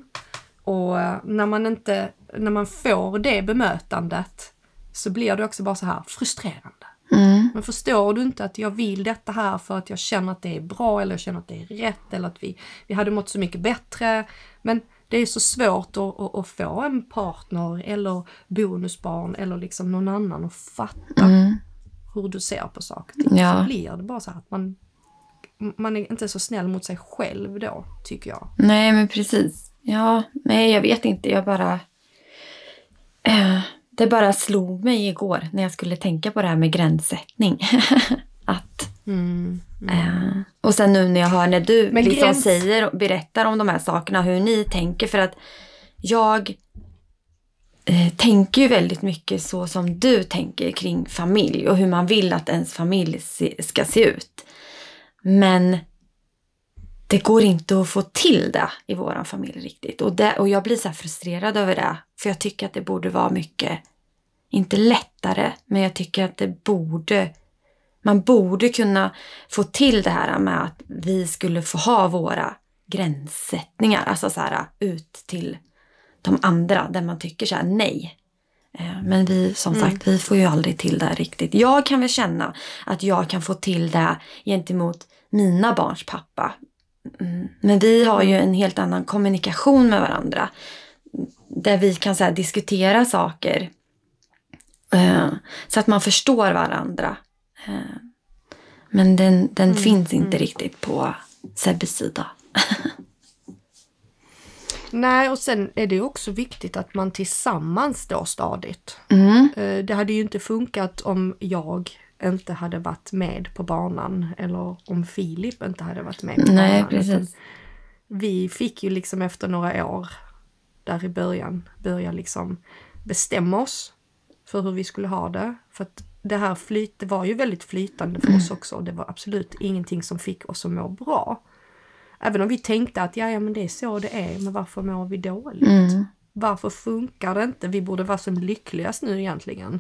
Och eh, när man inte, när man får det bemötandet så blir det också bara så här frustrerande. Mm. Men förstår du inte att jag vill detta här för att jag känner att det är bra eller jag känner att det är rätt eller att vi, vi hade mått så mycket bättre. Men det är så svårt att, att, att få en partner eller bonusbarn eller liksom någon annan att fatta Mm. hur du ser på saker och ting. Ja. Så blir det bara så här att man, man är inte så snäll mot sig själv då, tycker jag. Nej, men precis. Ja, nej, jag vet inte. Jag bara... Eh, det bara slog mig igår när jag skulle tänka på det här med gränssättning. [laughs] att... Mm. Eh, och sen nu när jag hör när du Men liksom gräns- säger och berättar om de här sakerna, hur ni tänker. För att jag eh, tänker ju väldigt mycket så som du tänker kring familj och hur man vill att ens familj se, ska se ut. Men det går inte att få till det i vår familj riktigt. Och, det, och jag blir så här frustrerad över det. För jag tycker att det borde vara mycket, inte lättare, men jag tycker att det borde, man borde kunna få till det här med att vi skulle få ha våra gränssättningar. Alltså så här ut till de andra där man tycker så här nej. Eh, Men vi, som Mm. sagt, vi får ju aldrig till det riktigt. Jag kan väl känna att jag kan få till det gentemot mina barns pappa. Mm. Men vi har ju en helt annan kommunikation med varandra. Där vi kan så här, diskutera saker. eh, så att man förstår varandra. Eh, men den, den finns inte riktigt på Sebbes sida. [laughs] Nej, och sen är det också viktigt att man tillsammans står stadigt. Mm. Eh, Det hade ju inte funkat om jag inte hade varit med på banan eller om Filip inte hade varit med på banan. Precis. Vi fick ju liksom efter några år där i början börja liksom bestämma oss för hur vi skulle ha det. För att det här flyt, det var ju väldigt flytande för oss också och det var absolut ingenting som fick oss att må bra. Även om vi tänkte att ja, ja men det är så det är, men varför mår vi dåligt? Mm. Varför funkar det inte? Vi borde vara som lyckligast nu egentligen.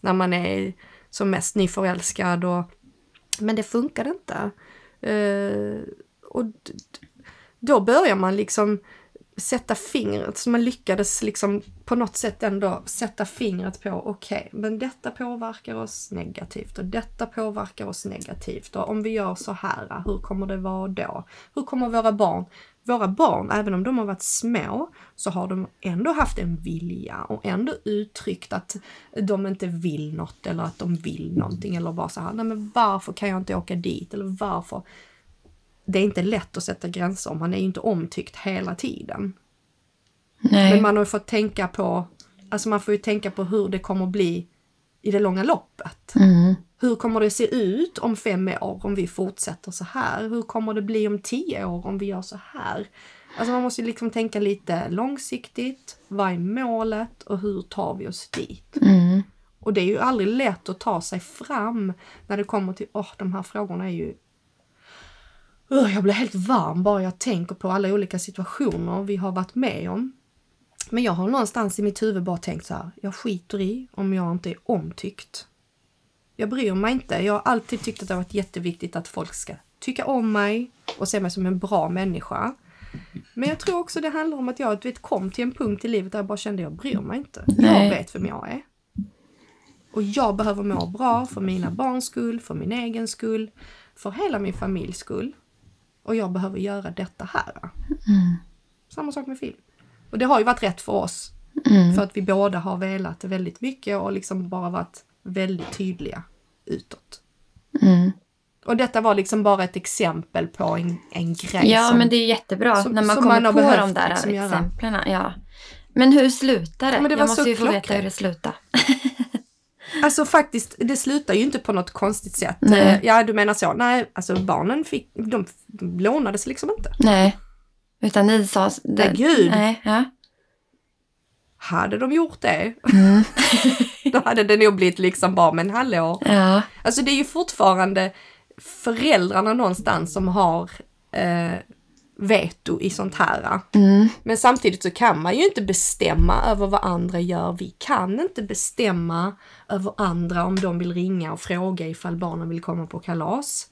När man är som mest nyförälskad och... Men det funkade inte. Eh, och då börjar man liksom sätta fingret, så man lyckades liksom på något sätt ändå sätta fingret på, okej, men detta påverkar oss negativt och detta påverkar oss negativt och om vi gör så här, hur kommer det vara då? Hur kommer våra barn, våra barn, även om de har varit små, så har de ändå haft en vilja och ändå uttryckt att de inte vill något eller att de vill någonting eller bara så här, nej men varför kan jag inte åka dit eller varför? Det är inte lätt att sätta gränser, man är ju inte omtyckt hela tiden. Nej. Men man har ju fått tänka på, alltså man får ju tänka på hur det kommer bli i det långa loppet. Mm. Hur kommer det se ut om fem år om vi fortsätter så här? Hur kommer det bli om tio år om vi gör så här? Alltså man måste ju liksom tänka lite långsiktigt. Vad är målet och hur tar vi oss dit? Mm. Och det är ju aldrig lätt att ta sig fram när det kommer till, åh de här frågorna är ju jag blir helt varm bara jag tänker på alla olika situationer vi har varit med om. Men jag har någonstans i mitt huvud bara tänkt så här, jag skiter i om jag inte är omtyckt. Jag bryr mig inte. Jag har alltid tyckt att det har varit jätteviktigt att folk ska tycka om mig och se mig som en bra människa. Men jag tror också det handlar om att jag vet, kom till en punkt i livet där jag bara kände jag bryr mig inte. Jag vet vem jag är. Och jag behöver må bra för mina barns skull, för min egen skull, för hela min familjs skull. Och jag behöver göra detta här. Samma sak med film. Och det har ju varit rätt för oss. För att vi båda har velat väldigt mycket och liksom bara varit väldigt tydliga utåt. Mm. Och detta var liksom bara ett exempel på en, en grej Ja, som... men det är jättebra som- när man kommer man har på de där liksom exemplen. Ja. Men hur slutar det? Ja, det jag måste ju få veta klockrent. hur det slutar. Alltså faktiskt, det slutar ju inte på något konstigt sätt. Nej. Eh, Ja, du menar så. Nej, alltså barnen fick, de, de lånades liksom inte. Nej. Utan ni sa... Det, gud. Nej, ja. Hade de gjort det, Mm. [laughs] då hade det nog blivit liksom bara, men hallå. Ja. Alltså det är ju fortfarande föräldrarna någonstans som har eh, veto i sånt här. Mm. Men samtidigt så kan man ju inte bestämma över vad andra gör. Vi kan inte bestämma över andra om de vill ringa och fråga ifall barnen vill komma på kalas.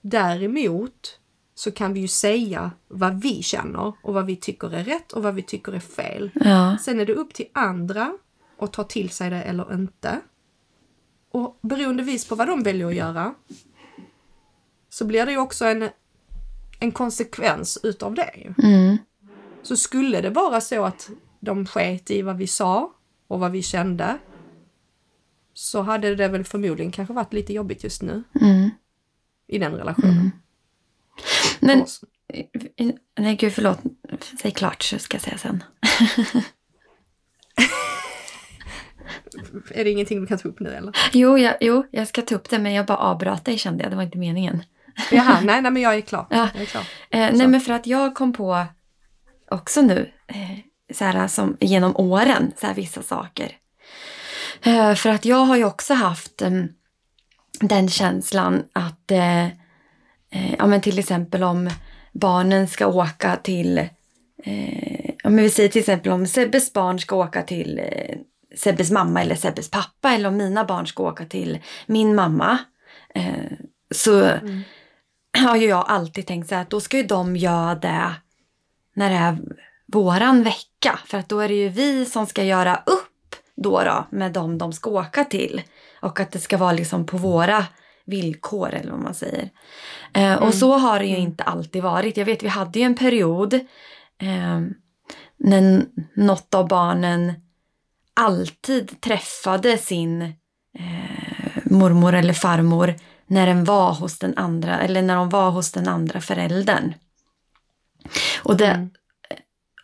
Däremot så kan vi ju säga vad vi känner och vad vi tycker är rätt och vad vi tycker är fel. Ja. Sen är det upp till andra att ta till sig det eller inte. Och beroende vis på vad de väljer att göra så blir det ju också en, en konsekvens utav det. Mm. Så skulle det vara så att de sket i vad vi sa och vad vi kände så hade det väl förmodligen kanske varit lite jobbigt just nu Mm. i den relationen. för Men, nej gud förlåt. Säg klart så ska jag säga sen. [laughs] Är det ingenting du kan ta upp nu eller? Jo jag, jo, jag ska ta upp det men jag bara avbröt dig kände jag. Det var inte meningen. Jaha, [laughs] nej, nej men jag är klar. Ja. Jag är klar. Eh, nej men för att jag kom på också nu, eh, så här, som, genom åren, så här, vissa saker. Eh, för att jag har ju också haft em, den känslan att, eh, eh, ja men till exempel om barnen ska åka till, eh, men vi säger till exempel om Sebbes barn ska åka till eh, Sebbes mamma eller Sebbes pappa eller om mina barn ska åka till min mamma. Eh, så Mm. [clears throat] har ju jag alltid tänkt så här att då ska ju de göra det när det är våran vecka. För att då är det ju vi som ska göra upp då, då med dem de ska åka till. Och att det ska vara liksom på våra villkor eller vad man säger. Eh, och så har det ju inte alltid varit. Jag vet vi hade ju en period eh, när något av barnen alltid träffade sin eh, mormor eller farmor när den var hos den andra eller när de var hos den andra föräldern. Och det, Mm.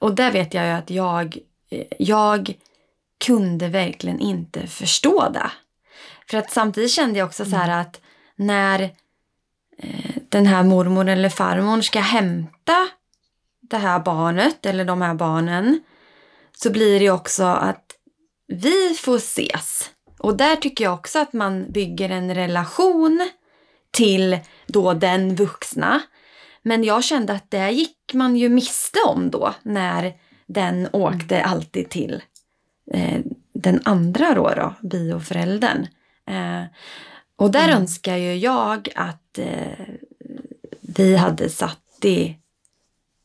och där vet jag ju att jag, jag kunde verkligen inte förstå det. För att samtidigt kände jag också så här att när eh, den här mormor eller farmor ska hämta det här barnet eller de här barnen så blir det också att vi får ses. Och där tycker jag också att man bygger en relation till då den vuxna. Men jag kände att det gick man ju miste om då när den åkte alltid till eh, den andra då, då bioföräldern. Eh, och där Mm. önskar ju jag att eh, vi hade satt i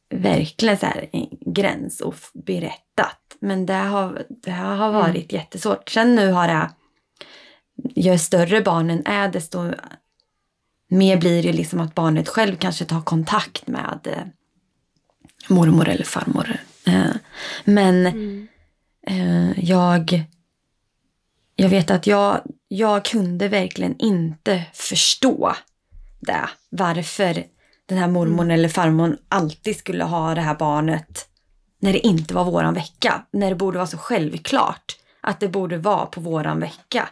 verkligen så här en gräns och berättat. Men det har, det har varit jättesvårt. Sen nu har det, ju större barnen är desto mer blir det liksom att barnet själv kanske tar kontakt med eh, mormor eller farmor. Eh, men Mm. eh, jag, jag vet att jag, jag kunde verkligen inte förstå det. Varför den här mormor eller farmor alltid skulle ha det här barnet när det inte var våran vecka. När det borde vara så självklart att det borde vara på våran vecka.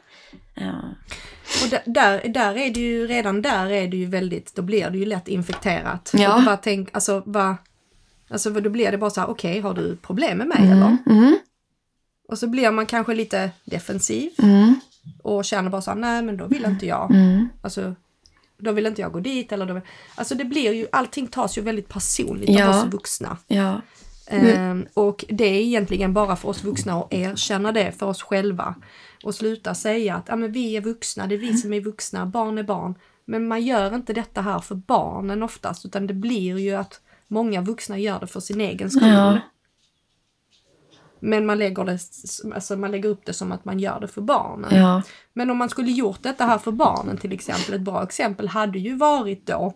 Och där- där, är det ju, redan där är det ju väldigt, då blir det ju lätt infekterat. Ja. Och bara tänk, alltså vad, alltså då blir det bara så här, okej, har du problem med mig eller? Mm, Och så blir man kanske lite defensiv mm, och känner bara så här, nej men då vill inte jag. mm. Alltså, då vill inte jag gå dit eller då, Alltså det blir ju, allting tas ju väldigt personligt Ja. av oss vuxna. Ja. Ehm, och det är egentligen bara för oss vuxna att erkänna det för oss själva. Och sluta säga att ja, men vi är vuxna, det är vi som är vuxna, barn är barn. Men man gör inte detta här för barnen oftast, utan det blir ju att många vuxna gör det för sin egen skull. Ja. Men man lägger, det, alltså man lägger upp det som att man gör det för barnen. Ja. Men om man skulle gjort detta här för barnen till exempel, ett bra exempel hade ju varit då,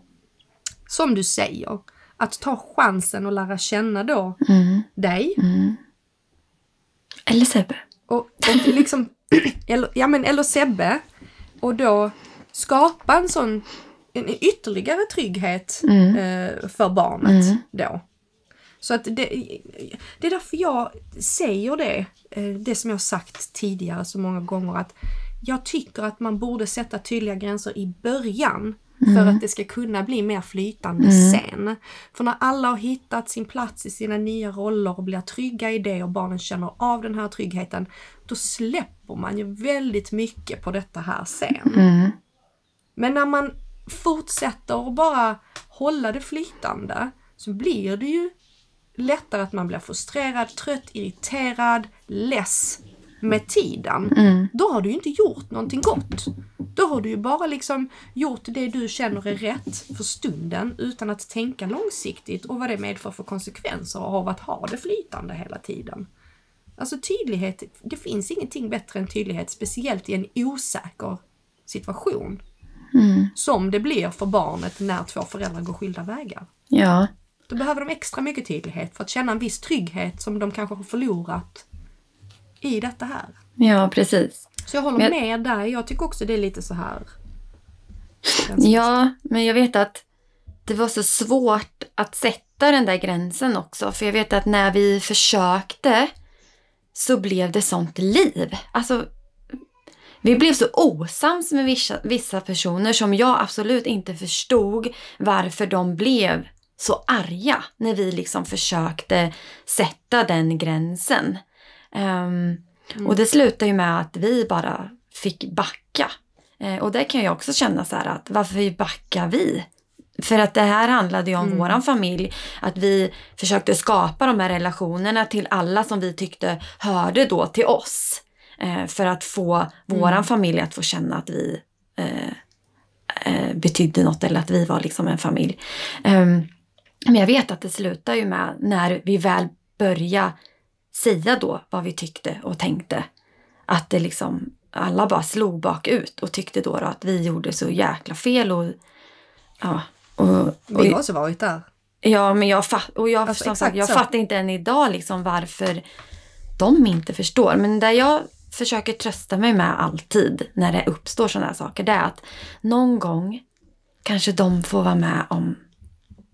som du säger, att ta chansen och lära känna då Mm, dig mm. Eller Sebbe. och, och liksom, [clears throat] eller, ja men eller Sebbe och då skapa en sån, en, ytterligare trygghet Mm. eh, för barnet Mm. då. Så att det, det är därför jag säger det, eh, det som jag sagt tidigare så många gånger att jag tycker att man borde sätta tydliga gränser i början för att det ska kunna bli mer flytande sen. För när alla har hittat sin plats i sina nya roller och blir trygga i det och barnen känner av den här tryggheten, då släpper man ju väldigt mycket på detta här sen. Mm. Men när man fortsätter att bara hålla det flytande så blir det ju lättare att man blir frustrerad, trött, irriterad, less med tiden. Mm. Då har du ju inte gjort någonting gott. Då har du ju bara liksom gjort det du känner är rätt för stunden utan att tänka långsiktigt och vad det medför för konsekvenser av att ha det flytande hela tiden. Alltså tydlighet, det finns ingenting bättre än tydlighet, speciellt i en osäker situation. Mm. Som det blir för barnet när två föräldrar går skilda vägar. Ja. Då behöver de extra mycket tydlighet för att känna en viss trygghet som de kanske har förlorat i detta här. Ja, precis. Så jag håller Men- med där. Jag tycker också det är lite så här. Ja, men jag vet att det var så svårt att sätta den där gränsen också. För jag vet att när vi försökte så blev det sånt liv. Alltså, vi blev så osams med vissa, vissa personer som jag absolut inte förstod varför de blev så arga när vi liksom försökte sätta den gränsen. Ehm, Och det slutade ju med att vi bara fick backa. Eh, och där kan jag också känna så här att varför backar vi? För att det här handlade ju om Mm. våran familj. Att vi försökte skapa de här relationerna till alla som vi tyckte hörde då till oss. Eh, för att få våran Mm. familj att få känna att vi eh, betydde något eller att vi var liksom en familj. Ehm, men jag vet att det slutar ju med när vi väl började säga då vad vi tyckte och tänkte. Att det liksom, alla bara slog bakut och tyckte då, då att vi gjorde så jäkla fel och ja. Och, och, Vi har också varit där. ja, men jag, fatt, och jag, Alltså, som sagt, jag så. fattar inte än idag liksom varför de inte förstår. Men där jag försöker trösta mig med alltid när det uppstår sådana här saker, det är att någon gång kanske de får vara med om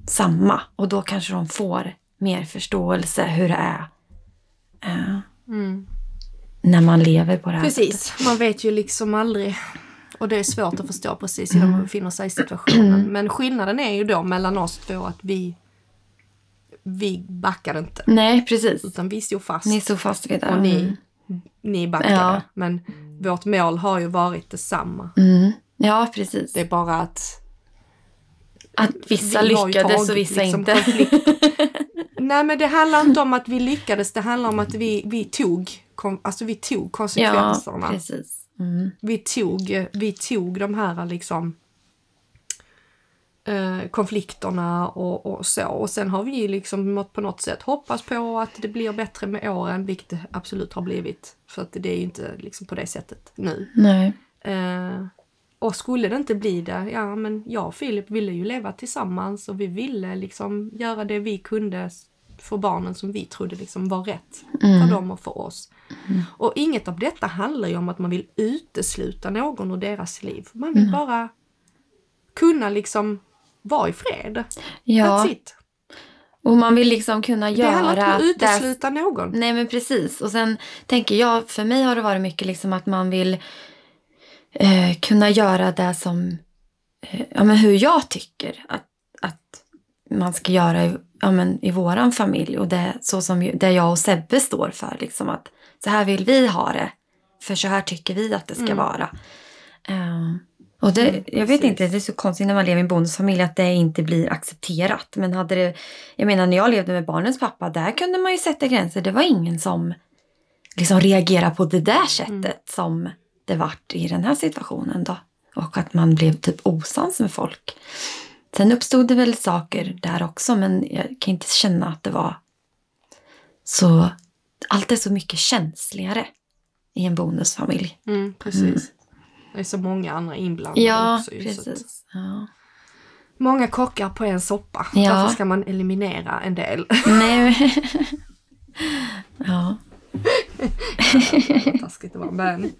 samma och då kanske de får mer förståelse hur det är eh, Mm. när man lever på det här sättet. Precis, man vet ju liksom aldrig. Och det är svårt att förstå precis hur de befinner sig i situationen. [clears throat] Men skillnaden är ju då mellan oss två att vi, vi backade inte. Nej, precis. Utan vi stod fast. Ni stod fast vid det. och ni, Mm. ni backade. Ja. Men vårt mål har ju varit detsamma. Mm. Ja, precis. Det är bara att Att vissa vi lyckades och tagit vissa liksom inte. [laughs] Nej men det handlar inte om att vi lyckades, det handlar om att vi, vi tog kon- Alltså vi tog Ja, konsekvenserna. precis. Mm. vi, tog, vi tog de här liksom eh, konflikterna och, och så. Och sen har vi liksom på något sätt hoppas på att det blir bättre med åren, vilket det absolut har blivit. För att det är ju inte liksom på det sättet nu. Nej. Eh, och skulle det inte bli det, ja men jag och Filip ville ju leva tillsammans och vi ville liksom göra det vi kunde för barnen som vi trodde liksom var rätt för dem och för oss. Och inget av detta handlar ju om att man vill utesluta någon ur deras liv. Man vill bara kunna liksom vara i fred. Ja, That's it. och man vill liksom kunna Det handlar inte om göra att utesluta någon. Nej men precis. Och sen tänker jag, för mig har det varit mycket liksom att man vill eh, kunna göra det som, eh, ja men hur jag tycker att, att man ska göra i, ja, men, i våran familj. Och det så som det jag och Sebbe står för. Liksom att så här vill vi ha det. För så här tycker vi att det ska Mm. vara. Eh, och det, Mm, jag vet inte, det är så konstigt när man lever i en bonusfamilj att det inte blir accepterat. Men hade det, jag menar när jag levde med barnens pappa, där kunde man ju sätta gränser. Det var ingen som liksom reagerade på det där sättet Mm. som det vart i den här situationen då. Och att man blev typ osams med folk. Sen uppstod det väl saker där också, men jag kan inte känna att det var så... Allt är så mycket känsligare i en bonusfamilj. Mm, precis. Det är så många andra inblandade Ja, också. precis. Ja. Många kockar på en soppa. Ja. Därför ska man eliminera en del. Nej, [laughs] ja. Taskigt det var. Men,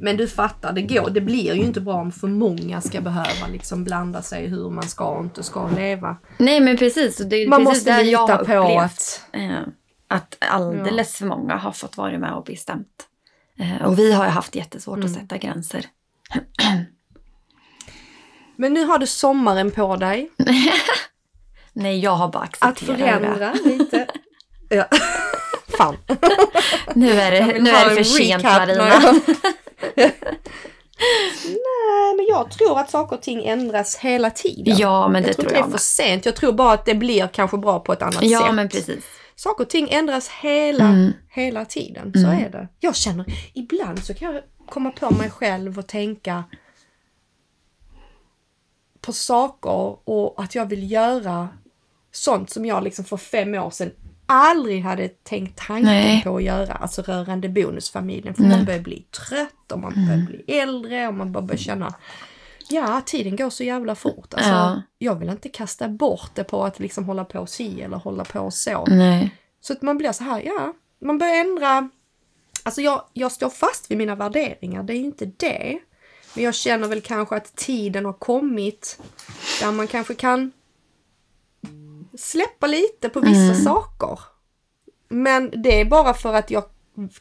men du fattar, det, går, det blir ju inte bra om för många ska behöva liksom blanda sig hur man ska och inte ska leva. Nej, men precis. Det Man precis måste lita på upplevt. att... Eh, att alldeles för många har fått vara med och bestämt. Eh, och vi har ju haft jättesvårt Mm. att sätta gränser. [clears throat] Men nu har du sommaren på dig [laughs] Nej, jag har bara att accepterat det. förändra lite. [laughs] Ja. Fan. Nu är Jag det, nu är det för en sent, Marina. jag- [laughs] Nej, men jag tror att saker och ting ändras hela tiden. Ja, men det jag tror tror inte det jag är för sent. Jag tror bara att det blir kanske bra på ett annat Ja, sätt. men precis. Saker och ting ändras hela, Mm. hela tiden. Så Mm. är det. Jag känner, ibland så kan jag komma på mig själv och tänka på saker och att jag vill göra sånt som jag liksom för fem år sedan aldrig hade tänkt tanken Nej. på att göra, alltså rörande bonusfamiljen. För Nej. man börjar bli trött och man börjar Mm. bli äldre och man bara börjar känna Ja, tiden går så jävla fort. Alltså, Ja. Jag vill inte kasta bort det på att liksom hålla på si eller hålla på så. Nej. Så att man blir så här, ja, man börjar ändra. Alltså jag, jag står fast vid mina värderingar, det är ju inte det. Men jag känner väl kanske att tiden har kommit där man kanske kan släppa lite på vissa saker. Men det är bara för att jag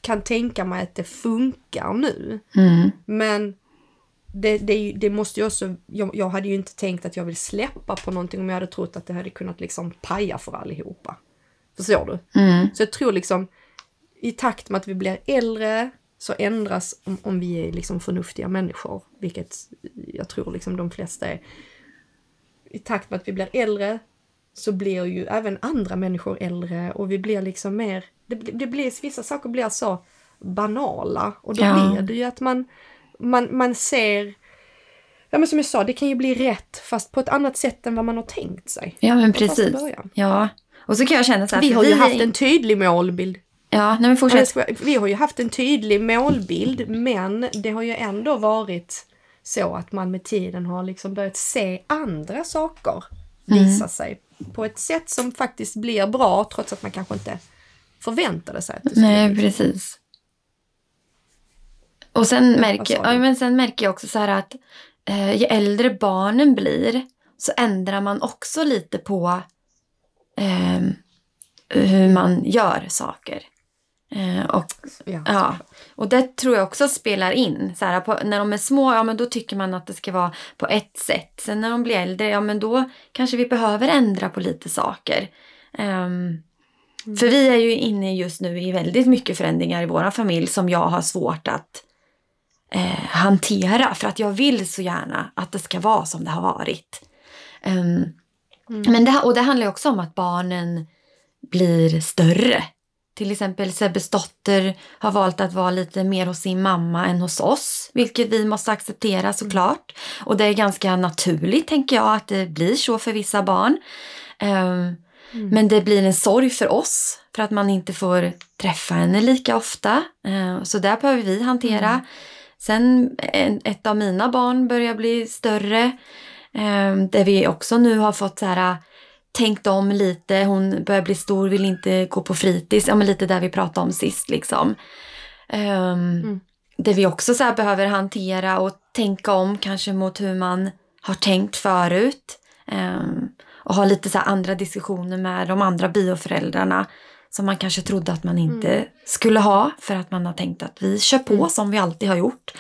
kan tänka mig att det funkar nu. Mm. Men det, det, det måste ju också, jag, jag hade ju inte tänkt att jag vill släppa på någonting om jag hade trott att det hade kunnat liksom paja för allihopa. Förstår du? Mm. Så jag tror liksom i takt med att vi blir äldre så ändras om, om vi är liksom förnuftiga människor, vilket jag tror liksom de flesta är. I takt med att vi blir äldre så blir ju även andra människor äldre och vi blir liksom mer, det, det blir, vissa saker blir så banala och då Ja. blir det ju att man, man, man ser Ja men som jag sa, det kan ju bli rätt fast på ett annat sätt än vad man har tänkt sig. Ja, men precis. Ja. Och så kan jag känna så här. Vi har ju är haft en tydlig målbild Ja, nej men fortsätt. Vi har ju haft en tydlig målbild men det har ju ändå varit så att man med tiden har liksom börjat se andra saker visa sig på ett sätt som faktiskt blir bra trots att man kanske inte förväntade sig att det skulle Nej, precis. Och sen, märker, ja, men sen märker jag också så här att eh, ju äldre barnen blir så ändrar man också lite på eh, hur man gör saker. Eh, och, Ja. ja, och det tror jag också spelar in. Så här, på, när de är små, ja men då tycker man att det ska vara på ett sätt. Sen när de blir äldre, ja men då kanske vi behöver ändra på lite saker. Ehm, för vi är ju inne just nu i väldigt mycket förändringar i vår familj som jag har svårt att eh, hantera. För att jag vill så gärna att det ska vara som det har varit. Ehm, men det, och det handlar ju också om att barnen blir större. Till exempel Sebbes dotter har valt att vara lite mer hos sin mamma än hos oss. Vilket vi måste acceptera såklart. Och det är ganska naturligt tänker jag att det blir så för vissa barn. Ehm, Men det blir en sorg för oss för att man inte får träffa henne lika ofta. Eh, Så där behöver vi hantera. Sen en- ett av mina barn börjar bli större. eh, Där vi också nu har fått så här tänkt om lite. Hon börjar bli stor, vill inte gå på fritids. Ja, men lite där vi pratade om sist liksom. Um, Där vi också så behöver hantera och tänka om kanske mot hur man har tänkt förut. Ehm, och ha lite så andra diskussioner med de andra bioföräldrarna. Som man kanske trodde att man inte skulle ha. För att man har tänkt att vi kör på som vi alltid har gjort.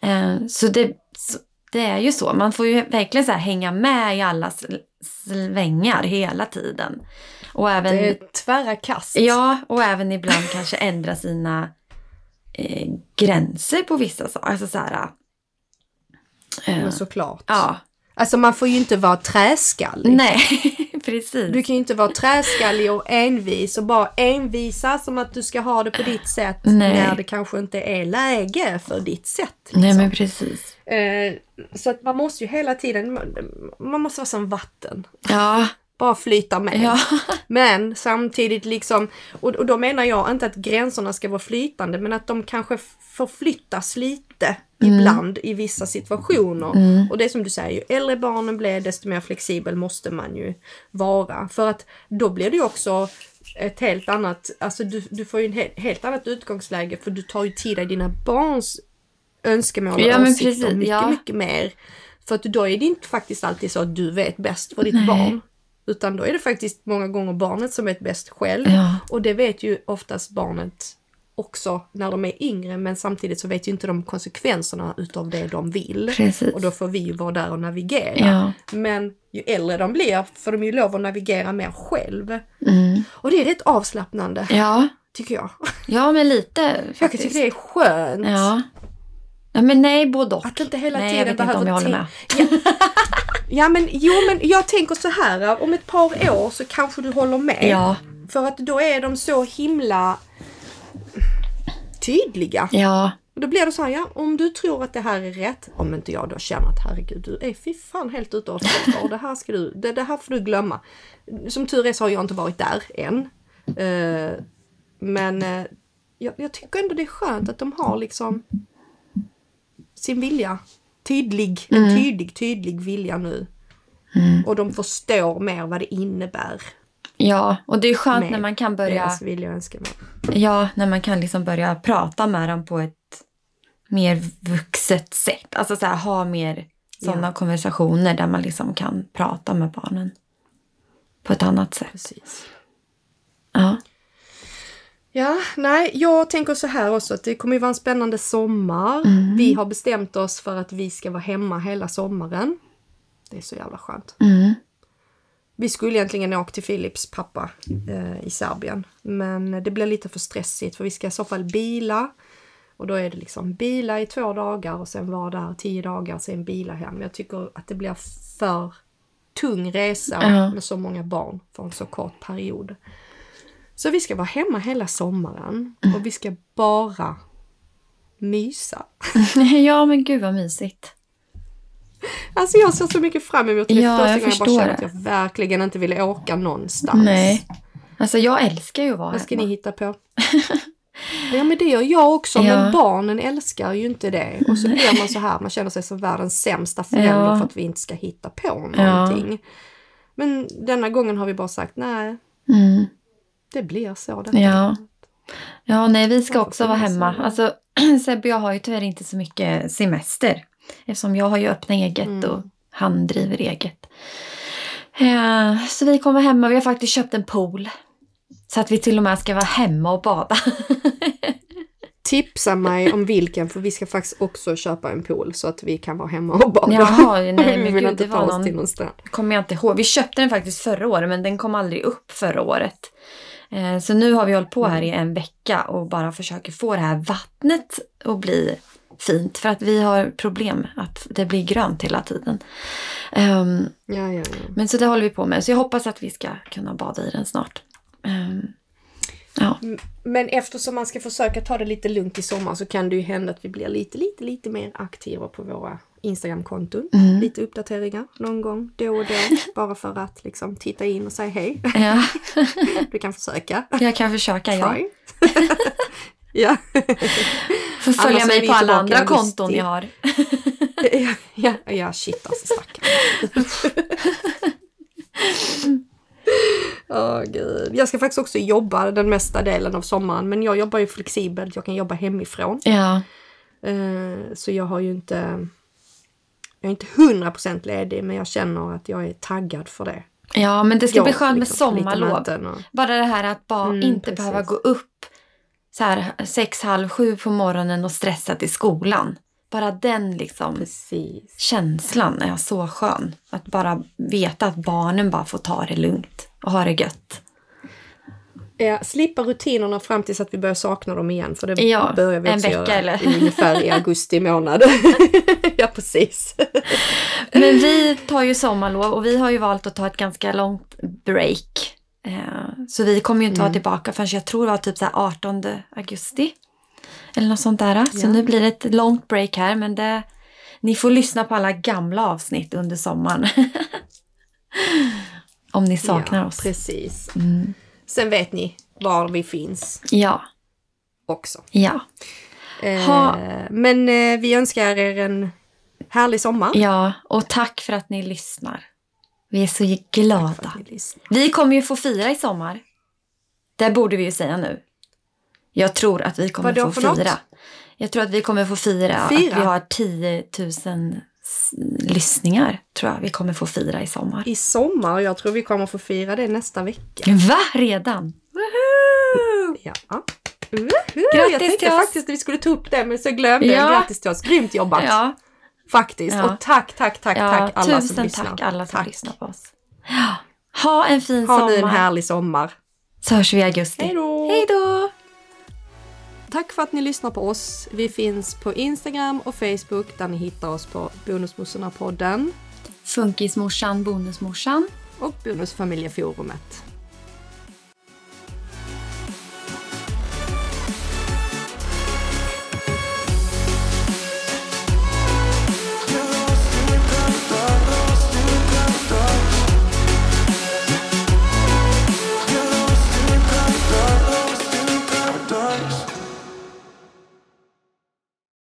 Ehm, så, det, så det är ju så. Man får ju verkligen så hänga med i alla sl- svängar hela tiden. Och även, Det är tvära kast. ja, och även ibland kanske ändra sina eh, gränser på vissa saker. Alltså så här, eh, Men såklart. ja, Alltså man får ju inte vara träskallig. nej, [laughs] precis. Du kan ju inte vara träskallig och envis och bara envisa som att du ska ha det på ditt sätt Nej. när det kanske inte är läge för ditt sätt. Liksom. Nej, men precis. Eh, så att man måste ju hela tiden, man måste vara som vatten. Ja, Bara flyta med. ja, [laughs] Men samtidigt liksom, och, och då menar jag inte att gränserna ska vara flytande men att de kanske förflyttas lite ibland i vissa situationer. Och det är som du säger, ju äldre barnen blir desto mer flexibel måste man ju vara. För att då blir det ju också ett helt annat, alltså du, du får ju ett helt, annat utgångsläge för du tar ju tid i dina barns önskemål och Ja, åsikter precis, mycket, ja. mycket mer. För att då är det inte faktiskt alltid så att du vet bäst för ditt barn. Utan då är det faktiskt många gånger barnet som vet bäst själv. Ja. Och det vet ju oftast barnet också när de är yngre men samtidigt så vet ju inte de konsekvenserna utav det de vill. precis. Och då får vi vara där och navigera. Ja. Men ju äldre de blir får de ju lov att navigera mer själv. Mm. Och det är rätt avslappnande, Ja, tycker jag. ja, men lite [laughs] Jag faktiskt. tycker det är skönt. Ja. ja, men nej, både och. Att inte hela nej, tiden jag vet inte om jag håller med. Ja [laughs] men jo men jag tänker så här, om ett par år så kanske du håller med. Ja, För att då är de så himla tydliga. ja, Och då blir det så här, ja om du tror att det här är rätt, om inte jag då känner att herregud du är fy fan helt ute och cyklar det här ska du, det, det här får du glömma. Som tur är så har jag inte varit där än. Eh, men eh, jag, jag tycker ändå det är skönt att de har liksom sin vilja. Tydlig, en tydlig, tydlig vilja nu. Och de förstår mer vad det innebär Ja, och det är skönt när man kan börja, vilja och önskemål. ja, när man kan liksom börja prata med dem på ett mer vuxet sätt. Alltså så här, ha mer sådana Ja. konversationer där man liksom kan prata med barnen på ett annat sätt. Precis. Ja. Ja, nej, jag tänker så här också att det kommer ju vara en spännande sommar. Mm. Vi har bestämt oss för att vi ska vara hemma hela sommaren. Det är så jävla skönt. Mm. Vi skulle egentligen åka till Philips pappa eh, i Serbien. Men det blir lite för stressigt för vi ska i så fall bila. Och då är det liksom bila i två dagar och sen vara där tio dagar, sen bila hem. Jag tycker att det blir för tung resa Ja. med så många barn för en så kort period. Så vi ska vara hemma hela sommaren och vi ska bara mysa. [laughs] ja, men gud vad mysigt. Alltså jag ser så mycket fram emot det. Ja, första jag gången jag bara känner att jag verkligen inte vill åka någonstans. Nej. Alltså jag älskar ju att vara Vad ska hemma. ni hitta på? [laughs] Ja men det gör jag också Ja. men barnen älskar ju inte det. Och så blir man så här, man känner sig som världens sämsta förälder Ja. för att vi inte ska hitta på Ja. någonting. Men denna gången har vi bara sagt nej, Mm. Det blir så. Detta. Ja. Ja, nej, vi ska också vara hemma. det. Alltså, [clears throat] Sebbe jag har ju tyvärr inte så mycket semester. Eftersom jag har ju öppnat eget Mm. och han driver eget. Eh, Så vi kommer hemma. Vi har faktiskt köpt en pool. Så att vi till och med ska vara hemma och bada. [laughs] Tipsa mig om vilken för vi ska faktiskt också köpa en pool så att vi kan vara hemma och bada. Jaha, nej [laughs] vi men vill gud, det var någon... till någon kommer jag inte ihåg. Vi köpte den faktiskt förra året men den kom aldrig upp förra året. Eh, Så nu har vi hållit på här i en vecka och bara försöker få det här vattnet att bli fint. För att vi har problem att det blir grönt hela tiden. Ehm, Ja, ja, ja. Men så det håller vi på med. Så jag hoppas att vi ska kunna bada i den snart. Ehm, Ja, Men eftersom man ska försöka ta det lite lugnt i sommar så kan det ju hända att vi blir lite, lite, lite mer aktiva på våra Instagramkonton. Mm. Lite uppdateringar någon gång då och då. [laughs] bara för att liksom titta in och säga hej. ja. [laughs] Du kan försöka. jag kan försöka. Ja. [laughs] Ja. Får följa mig på alla andra konton jag har. ja, ja, ja, shit alltså stackarn. Åh gud. Jag ska faktiskt också jobba den mesta delen av sommaren men jag jobbar ju flexibelt. Jag kan jobba hemifrån. Ja, Eh, Så jag har ju inte... Jag är inte 100% ledig men jag känner att jag är taggad för det. ja men det ska Jag, bli skönt med liksom, lite sommarlov. och- Bara det här att bara Mm, inte precis. behöva gå upp så här sex, halv sju på morgonen och stressa till skolan. Bara den liksom Precis. känslan är så skön. Att bara veta att barnen bara får ta det lugnt och ha det gött. Ja, slippa rutinerna fram tills att vi börjar sakna dem igen. För det Ja, börjar vi en också vecka göra eller? ungefär i augusti månad. [laughs] ja, precis. Men vi tar ju sommarlov och vi har ju valt att ta ett ganska långt break. Eh, Så vi kommer ju inte vara Mm. tillbaka förrän jag tror det var typ så här 18 augusti. Eller något sånt där. Så Ja. nu blir det ett långt break här men det, ni får lyssna på alla gamla avsnitt under sommaren. [laughs] Om ni saknar ja, oss. Precis. Mm. Sen vet ni var vi finns Ja, också. ja, Eh, Ha. Men eh, vi önskar er en härlig sommar. ja. Och tack för att ni lyssnar. Vi är så glada. Vi kommer ju få fira i sommar. Det borde vi ju säga nu. Jag tror att vi kommer Vadå få för fira. något? Jag tror att vi kommer få fira, Fira? att vi har 10 000 s- lyssningar. Tror jag vi kommer få fira i sommar. I sommar, jag tror vi kommer få fira det nästa vecka. Va? Redan? Woohoo! Ja. Woho! jag Grattis tänkte till oss. faktiskt att vi skulle ta upp det men så glömde Ja. jag. Grattis till oss, grymt jobbat! Ja, Faktiskt. Ja. Och tack, tack, tack, ja tack alla tusen som lyssnar. tack alla som Tack. lyssnar på oss. Ha en fin Ha sommar. nu en härlig sommar. Så hörs vi i augusti. Hej då! Tack för att ni lyssnar på oss. Vi finns på Instagram och Facebook där ni hittar oss på Bonusmossorna-podden Funkismorsan, bonusmorsan. och Bonusfamiljeforumet.